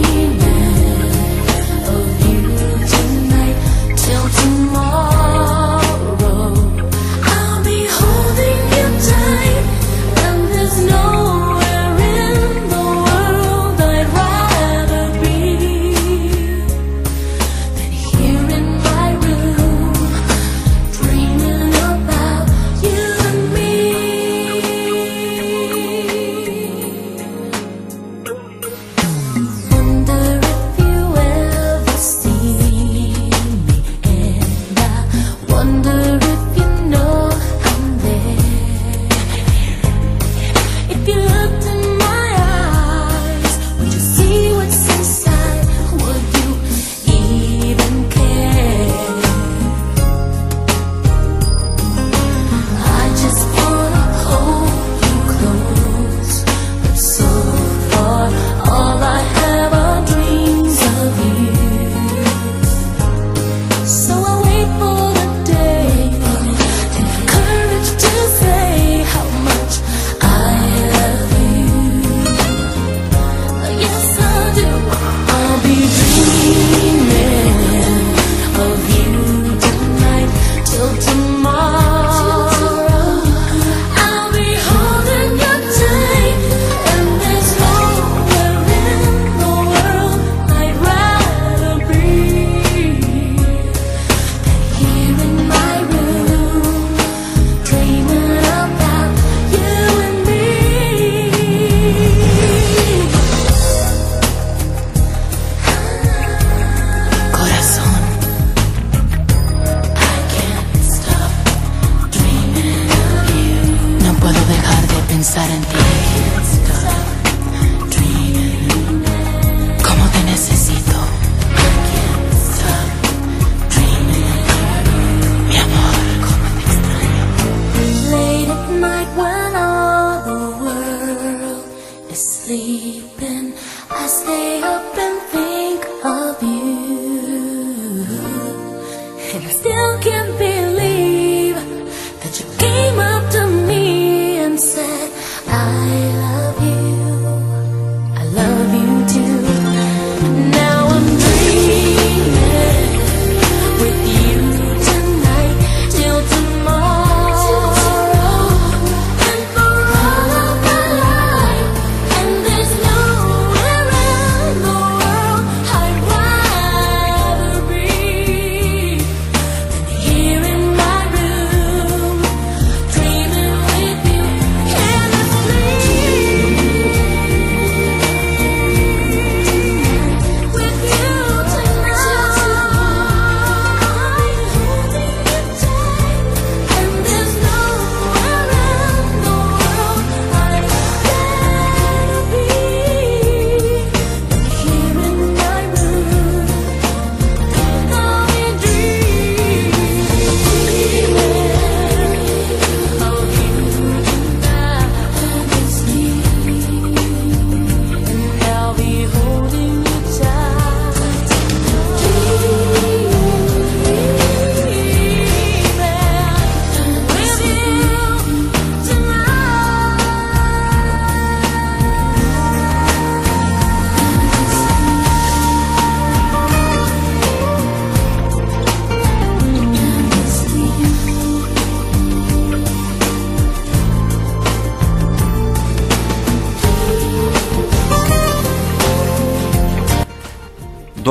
pensar en ti.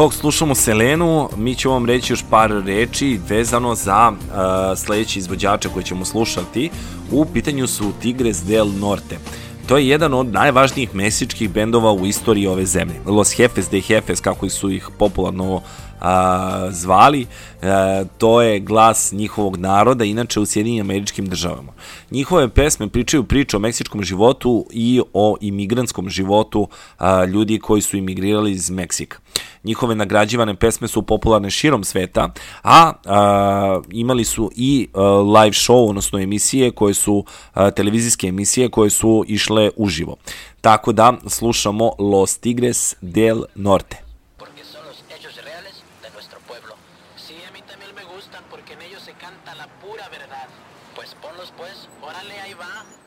Dok slušamo Selenu, mi ćemo vam reći još par reči vezano za uh, sledeći izvođača koji ćemo slušati. U pitanju su Tigres del Norte. To je jedan od najvažnijih meksičkih bendova u istoriji ove zemlje. Los Jefes de Jefes, kako su ih popularno a, zvali, e, to je glas njihovog naroda, inače u Sjedinjim američkim državama. Njihove pesme pričaju priče o meksičkom životu i o imigrantskom životu a, ljudi koji su imigrirali iz Meksika. Njihove nagrađivane pesme su popularne širom sveta, a, a imali su i a, live show, odnosno emisije koje su, a, televizijske emisije koje su išle uživo. Tako da slušamo Los Tigres del Norte. Pues ponlos pues, órale, ahí va.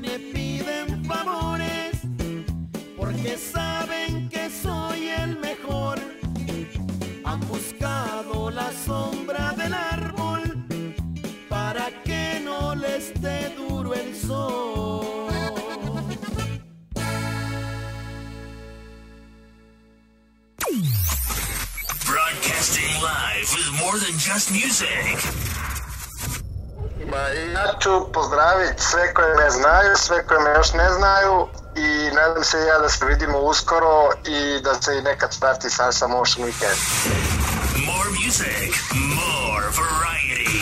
Me piden favores, porque saben que soy el mejor. Han buscado la sombra del árbol para que no les dé duro el sol. Broadcasting live with more than just music. Ma, ja ću pozdraviti sve koje me znaju, sve koje me još ne znaju i nadam se ja da se vidimo uskoro i da se i nekad prati Salsa Motion Weekend. More music, more variety.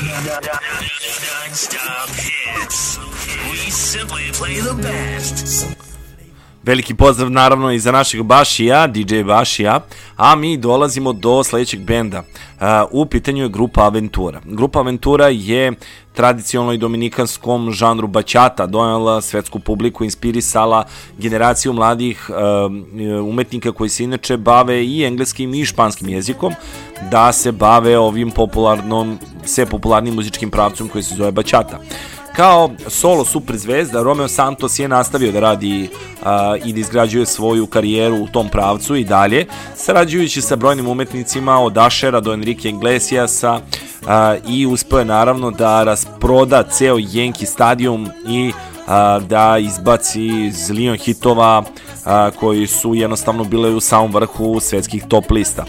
Non-stop hits. We simply play the best. Veliki pozdrav naravno i za našeg Bašija, DJ Bašija, a mi dolazimo do sledećeg benda. Uh, u pitanju je grupa Aventura. Grupa Aventura je tradicionalno i dominikanskom žanru baćata donela svetsku publiku, inspirisala generaciju mladih uh, umetnika koji se inače bave i engleskim i španskim jezikom da se bave ovim popularnom, sve popularnim muzičkim pravcom koji se zove baćata. Kao solo super zvezda, Romeo Santos je nastavio da radi a, i da izgrađuje svoju karijeru u tom pravcu i dalje, sarađujući sa brojnim umetnicima od Ashera do Enrique Iglesiasa a, i uspeo je naravno da rasproda ceo Yankee stadium i da izbaci zilion hitova koji su jednostavno bile u samom vrhu svetskih top lista.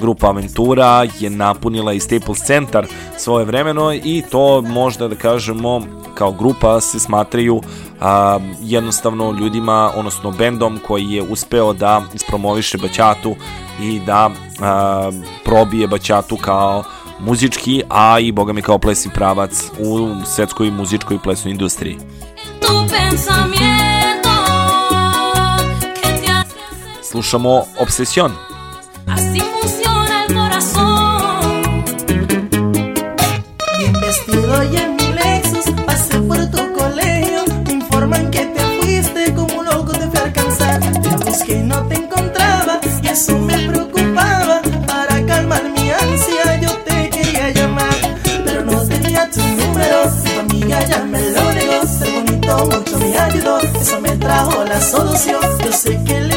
Grupa Aventura je napunila i Staples centar svoje vremeno i to možda da kažemo kao grupa se smatraju a, jednostavno ljudima, odnosno bendom koji je uspeo da ispromoviše baćatu i da a, probije baćatu kao muzički, a i boga mi kao plesni pravac u svetskoj muzičkoj i plesnoj industriji. Slušamo Obsession. Así funciona el corazón. Bien vestido y en mi Lexus Pasé por tu colegio. Me informan que te fuiste Como loco te fui a alcanzar. Te busqué y no te encontraba Y eso me preocupaba. Para calmar mi ansia Yo te quería llamar. Pero no tenía tu número Tu amiga ya me lo negó. Ser bonito mucho me ayudó Eso me trajo la solución. Yo sé que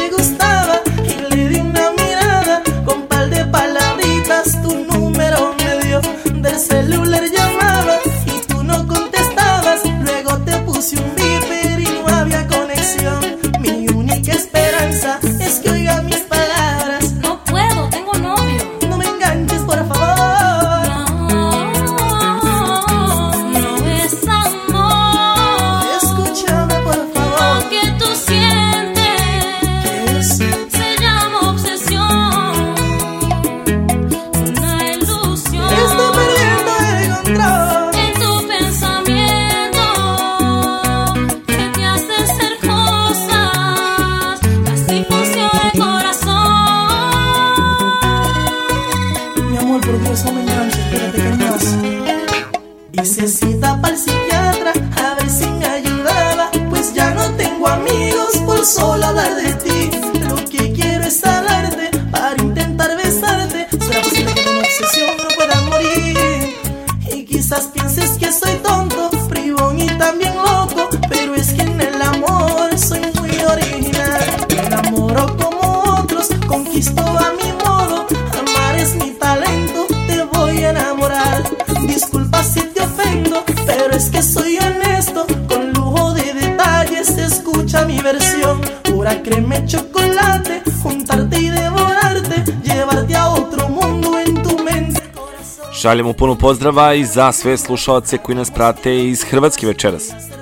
Šaljemo puno pozdrava i za sve slušalce koji nas prate iz Hrvatske večeras.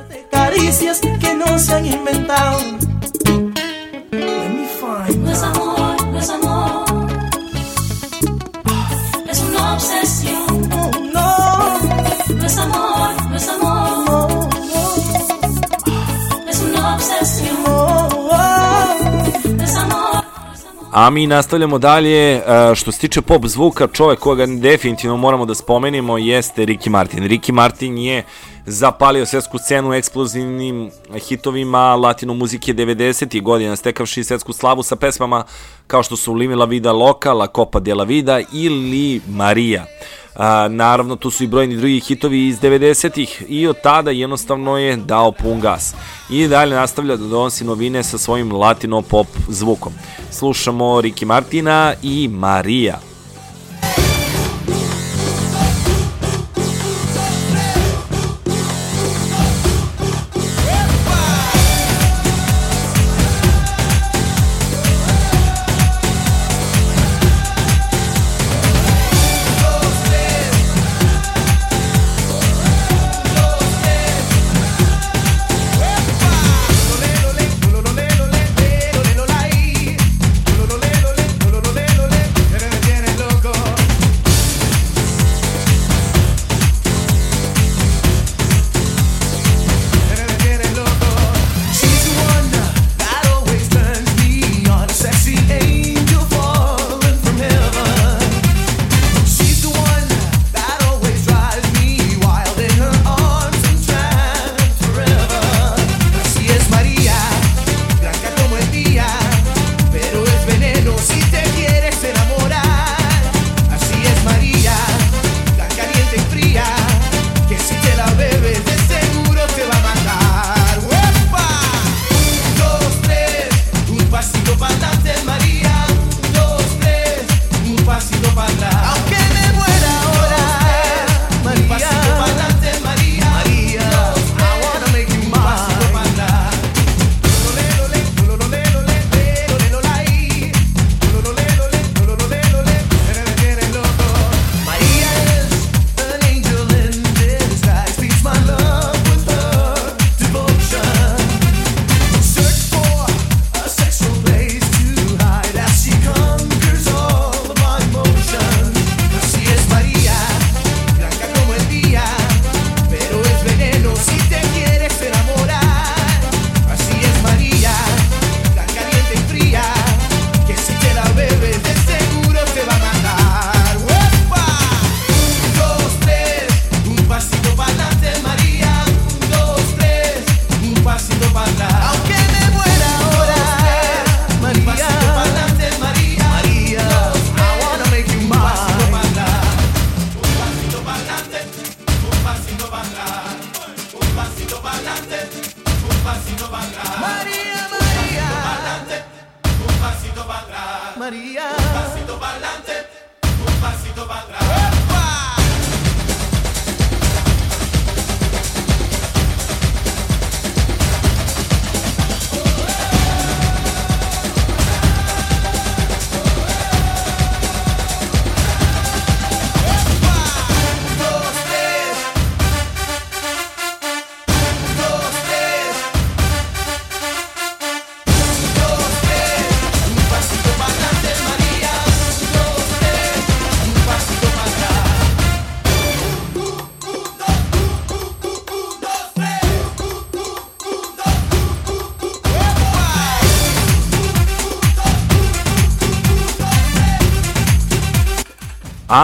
A mi nastavljamo dalje, e, što se tiče pop zvuka, čovek koga definitivno moramo da spomenemo jeste Ricky Martin. Ricky Martin je zapalio svetsku scenu eksplozivnim hitovima latino muzike 90. godina, stekavši svetsku slavu sa pesmama kao što su Limi La Vida Loca, La Copa de la Vida ili Maria. A, naravno, tu su i brojni drugi hitovi iz 90-ih i od tada jednostavno je dao pun gas. I dalje nastavlja da donosi novine sa svojim latino pop zvukom. Slušamo Ricky Martina i Maria.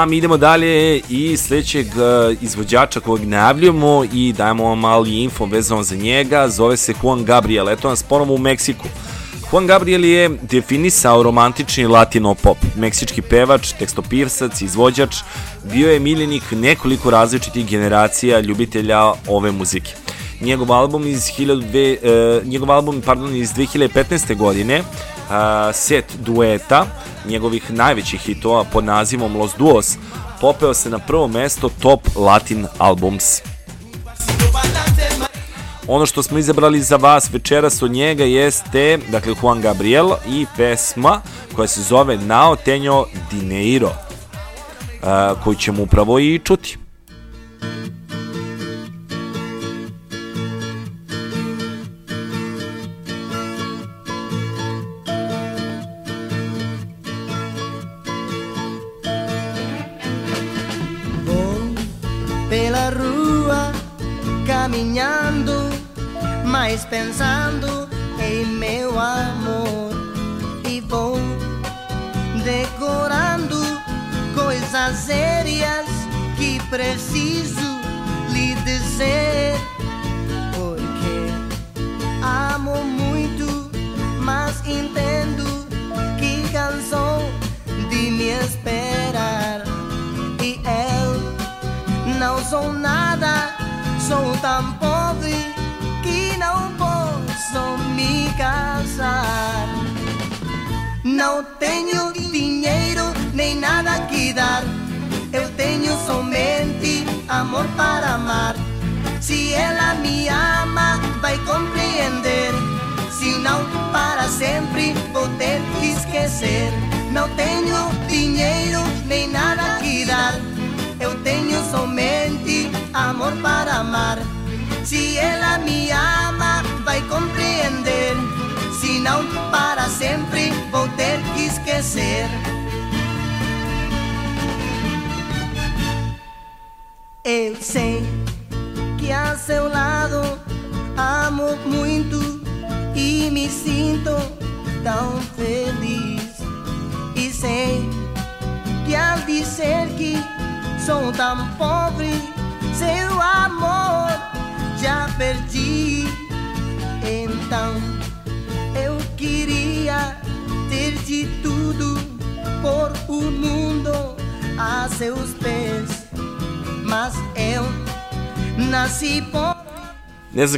Mi idemo dalje i sledećeg e, izvođača kojeg najavljujemo i dajemo vam mali info vezano za njega, zove se Juan Gabriel, eto nas ponovo u Meksiku. Juan Gabriel je definisao romantični latino pop, meksički pevač, tekstopisac, izvođač, bio je miljenik nekoliko različitih generacija ljubitelja ove muzike. Njegov album iz 1002, e, njegov album pardon iz 2015. godine a, set dueta njegovih najvećih hitova pod nazivom Los Duos popeo se na prvo mesto Top Latin Albums. Ono što smo izabrali za vas večeras od njega jeste, dakle, Juan Gabriel i pesma koja se zove Nao Teño Dinero, a, koju ćemo upravo i čuti.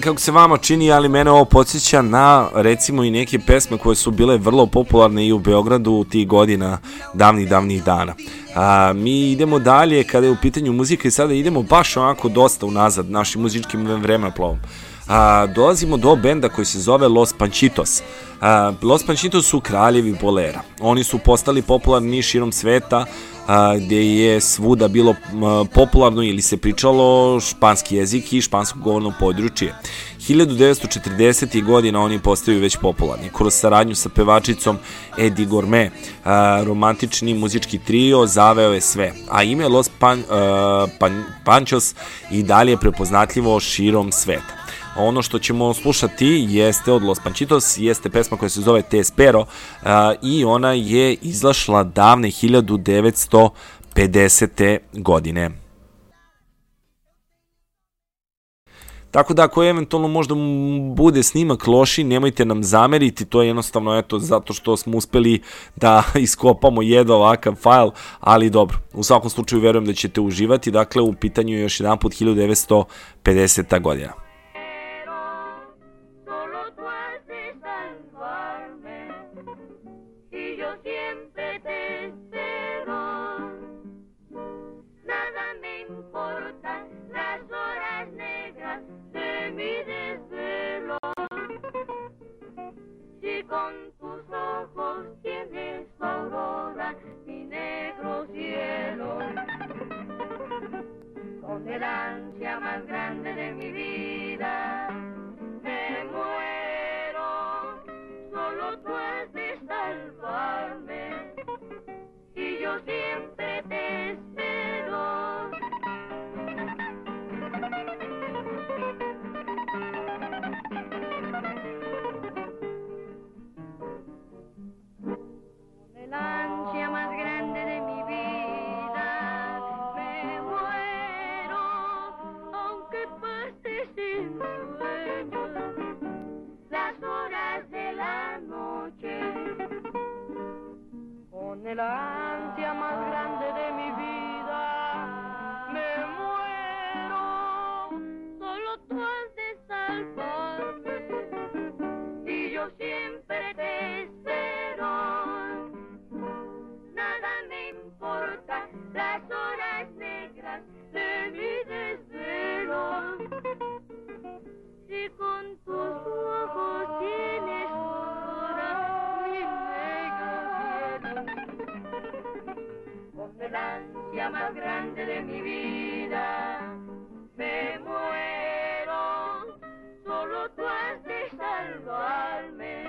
Znam kako se vama čini, ali mene ovo podsjeća na recimo i neke pesme koje su bile vrlo popularne i u Beogradu tih godina, davnih, davnih dana. A, mi idemo dalje kada je u pitanju muzika i sada idemo baš onako dosta unazad našim muzičkim vremenoplovom. A, dolazimo do benda koji se zove Los Panchitos. A, Los Panchitos su kraljevi bolera. Oni su postali popularni širom sveta, a, gde je svuda bilo popularno ili se pričalo španski jezik i špansko govorno područje. 1940. godina oni postaju već popularni. Kroz saradnju sa pevačicom Eddie Gourmet, a, romantični muzički trio zaveo je sve, a ime Los Pan, a, Pan, Panchos i dalje je prepoznatljivo širom sveta. Ono što ćemo slušati jeste od Los Panchitos, jeste pesma koja se zove Te Espero a, i ona je izlašla davne 1950. godine. Tako da ako eventualno možda bude snimak loši, nemojte nam zameriti, to je jednostavno eto zato što smo uspeli da iskopamo jedan ovakav fajl, ali dobro, u svakom slučaju verujem da ćete uživati, dakle u pitanju je još jedan put 1950. godina. Si con tus ojos tienes tu aurora, mi negro cielo, con el ansia más grande de mi vida, me muero, solo tú puedes salvarme, y yo siempre te espero. Con el ansia más grande de mi vida me muero, solo tú has de y yo siempre te espero. Nada me importa las horas negras de mi desvelo. Si con tus ojos tienes ansia más grande de mi vida me muero. Solo tú has de salvarme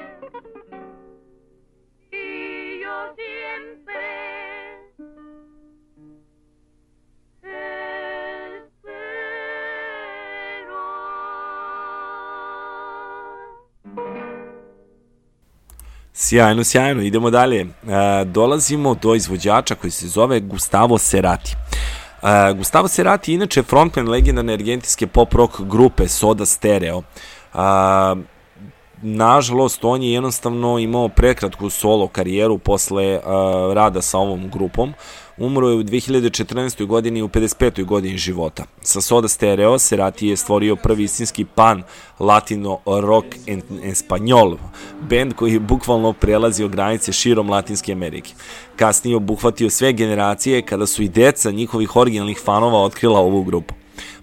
Sjajno, sjajno, idemo dalje. E, dolazimo do izvođača koji se zove Gustavo Cerati. E, Gustavo Cerati je inače frontman legendarne argentinske pop rock grupe Soda Stereo. E, nažalost, on je jednostavno imao prekratku solo karijeru posle uh, rada sa ovom grupom. Umro je u 2014. godini u 55. godini života. Sa Soda Stereo Serati je stvorio prvi istinski pan latino rock en espanjol, band koji je bukvalno prelazio granice širom Latinske Amerike. Kasnije obuhvatio sve generacije kada su i deca njihovih originalnih fanova otkrila ovu grupu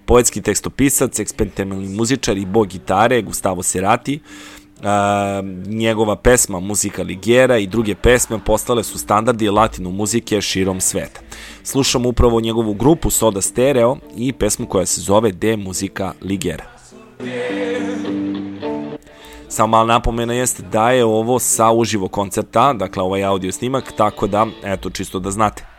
poetski tekstopisac, eksperimentalni muzičar i bog gitare Gustavo Serati, Uh, njegova pesma Muzika Ligera i druge pesme postale su standardi latino muzike širom sveta. Slušamo upravo njegovu grupu Soda Stereo i pesmu koja se zove De Muzika Ligera. Samo mala napomena jeste da je ovo sa uživo koncerta, dakle ovaj audio snimak, tako da, eto, čisto da znate.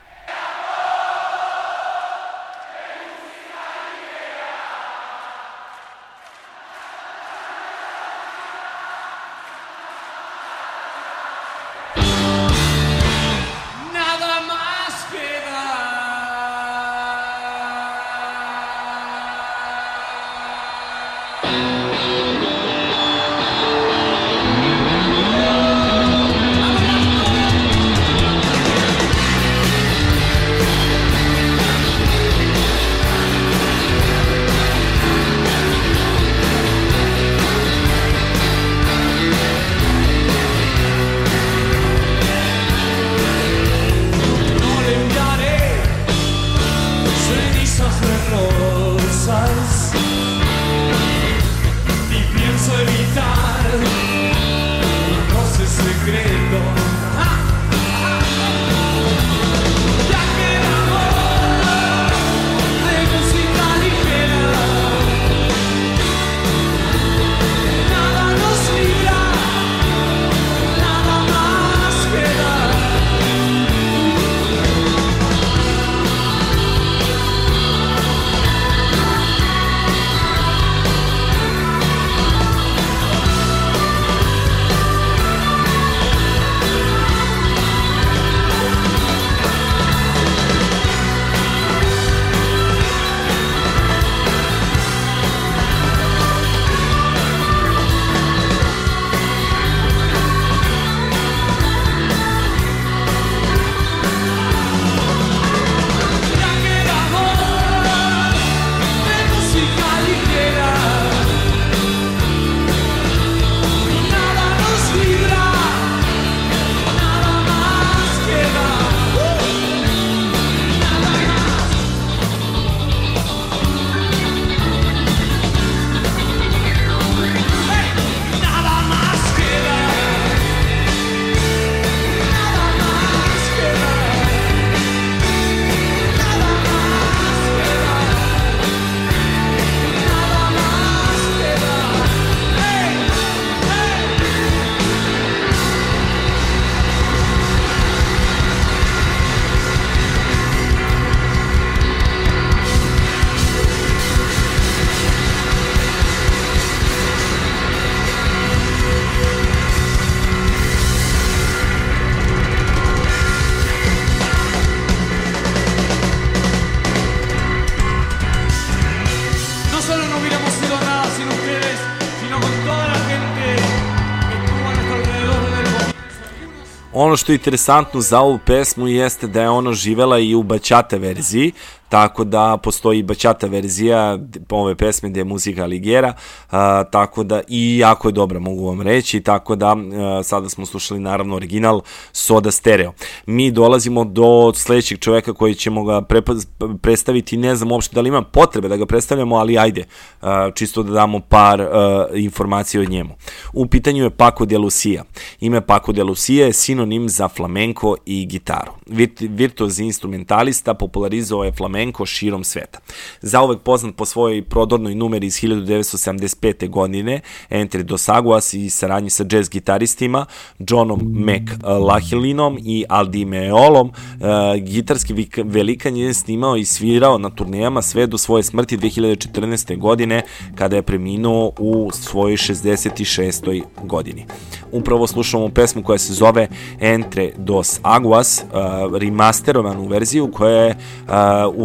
Što je interesantno za ovu pesmu jeste da je ona živela i u baćata verziji, tako da postoji baćata verzija ove pesme gde je muzika Aligera, a, tako da i jako je dobra, mogu vam reći, tako da a, sada smo slušali naravno original Soda Stereo. Mi dolazimo do sledećeg čoveka koji ćemo ga prepa- predstaviti, ne znam uopšte da li ima potrebe da ga predstavljamo, ali ajde, a, čisto da damo par a, informacija o njemu. U pitanju je Paco de Lucia. Ime Paco de Lucia je sinonim za flamenko i gitaru. Virt, instrumentalista popularizovao je flamenko širom sveta. Zauvek poznat po svojoj prodornoj numeri iz 1975. godine, Entre dos Aguas i saradnji sa jazz gitaristima, Johnom McLachlinom i Aldi Meolom, uh, gitarski velikan je snimao i svirao na turnejama sve do svoje smrti 2014. godine, kada je preminuo u svojoj 66. godini. Upravo slušamo pesmu koja se zove Entre dos Aguas, uh, remasterovanu verziju koja je uh,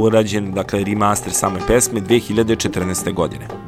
urađen, dakle, remaster same pesme 2014. godine.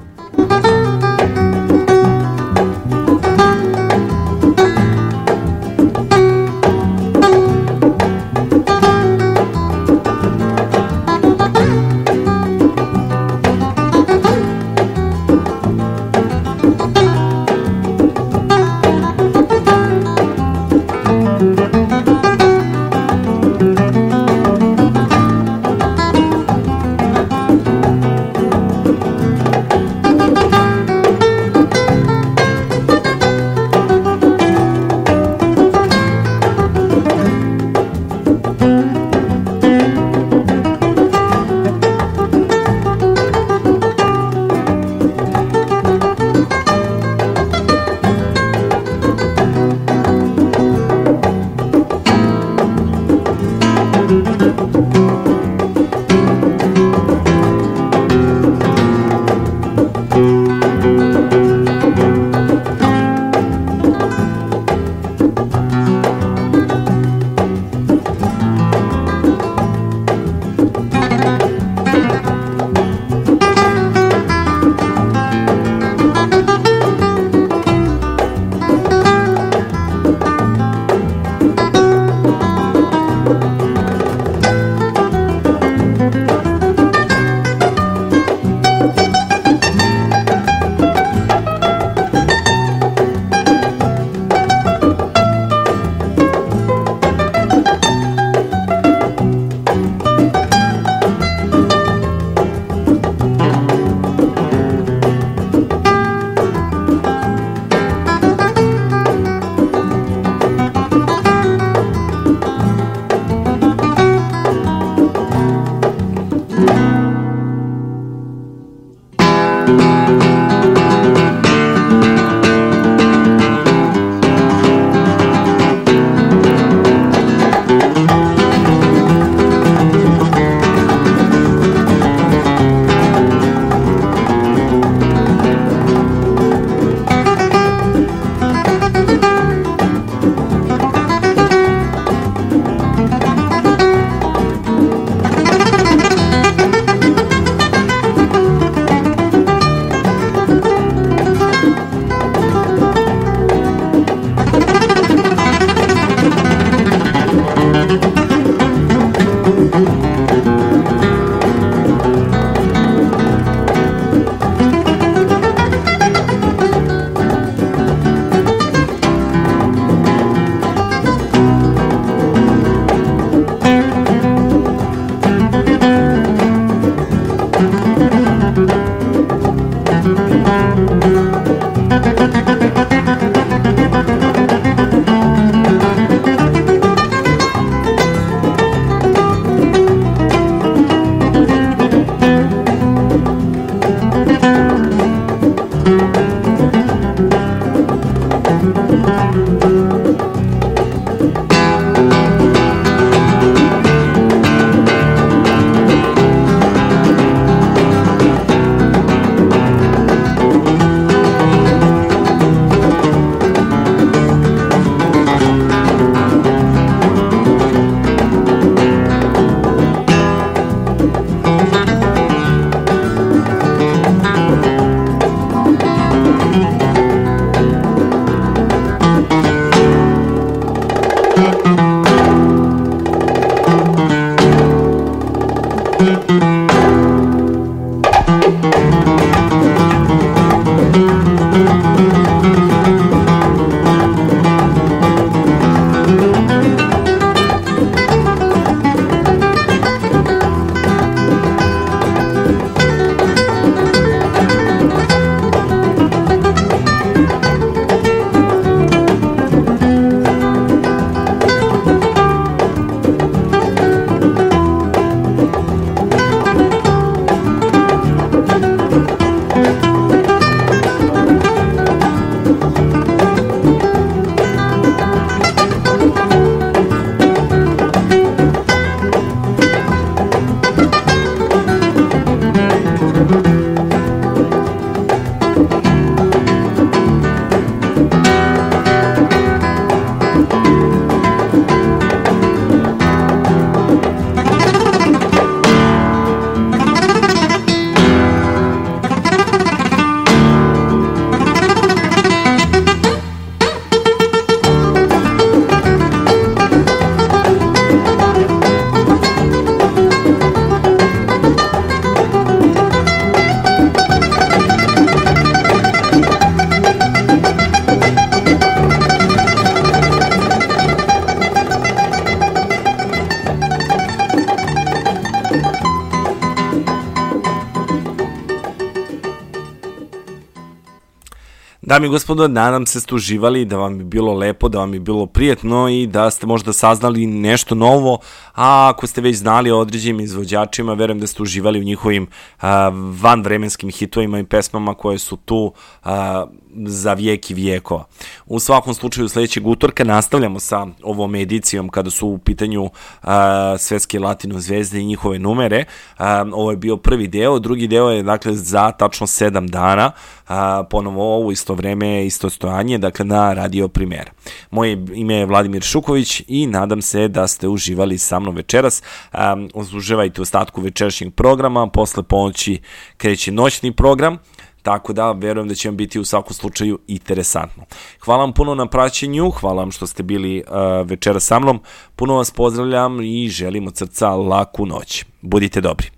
I gospodo, nadam se ste uživali, da vam je bilo lepo, da vam je bilo prijetno i da ste možda saznali nešto novo, a ako ste već znali o određenim izvođačima, verujem da ste uživali u njihovim a, vanvremenskim hitovima i pesmama koje su tu a, za vijek i vijekova. U svakom slučaju sledećeg utorka nastavljamo sa ovom edicijom kada su u pitanju a, svetske latino zvezde i njihove numere. A, ovo je bio prvi deo, drugi deo je dakle za tačno 7 dana, a, ponovo ovo isto vreme, isto stojanje, dakle na Radio Primera. Moje ime je Vladimir Šuković i nadam se da ste uživali sa mnom večeras. A, uživajte u ostatku večerašnjeg programa, posle ponoći kreće noćni program, tako da verujem da će vam biti u svakom slučaju interesantno. Hvala vam puno na praćenju, hvala vam što ste bili uh, večera sa mnom, puno vas pozdravljam i želim od srca laku noć. Budite dobri.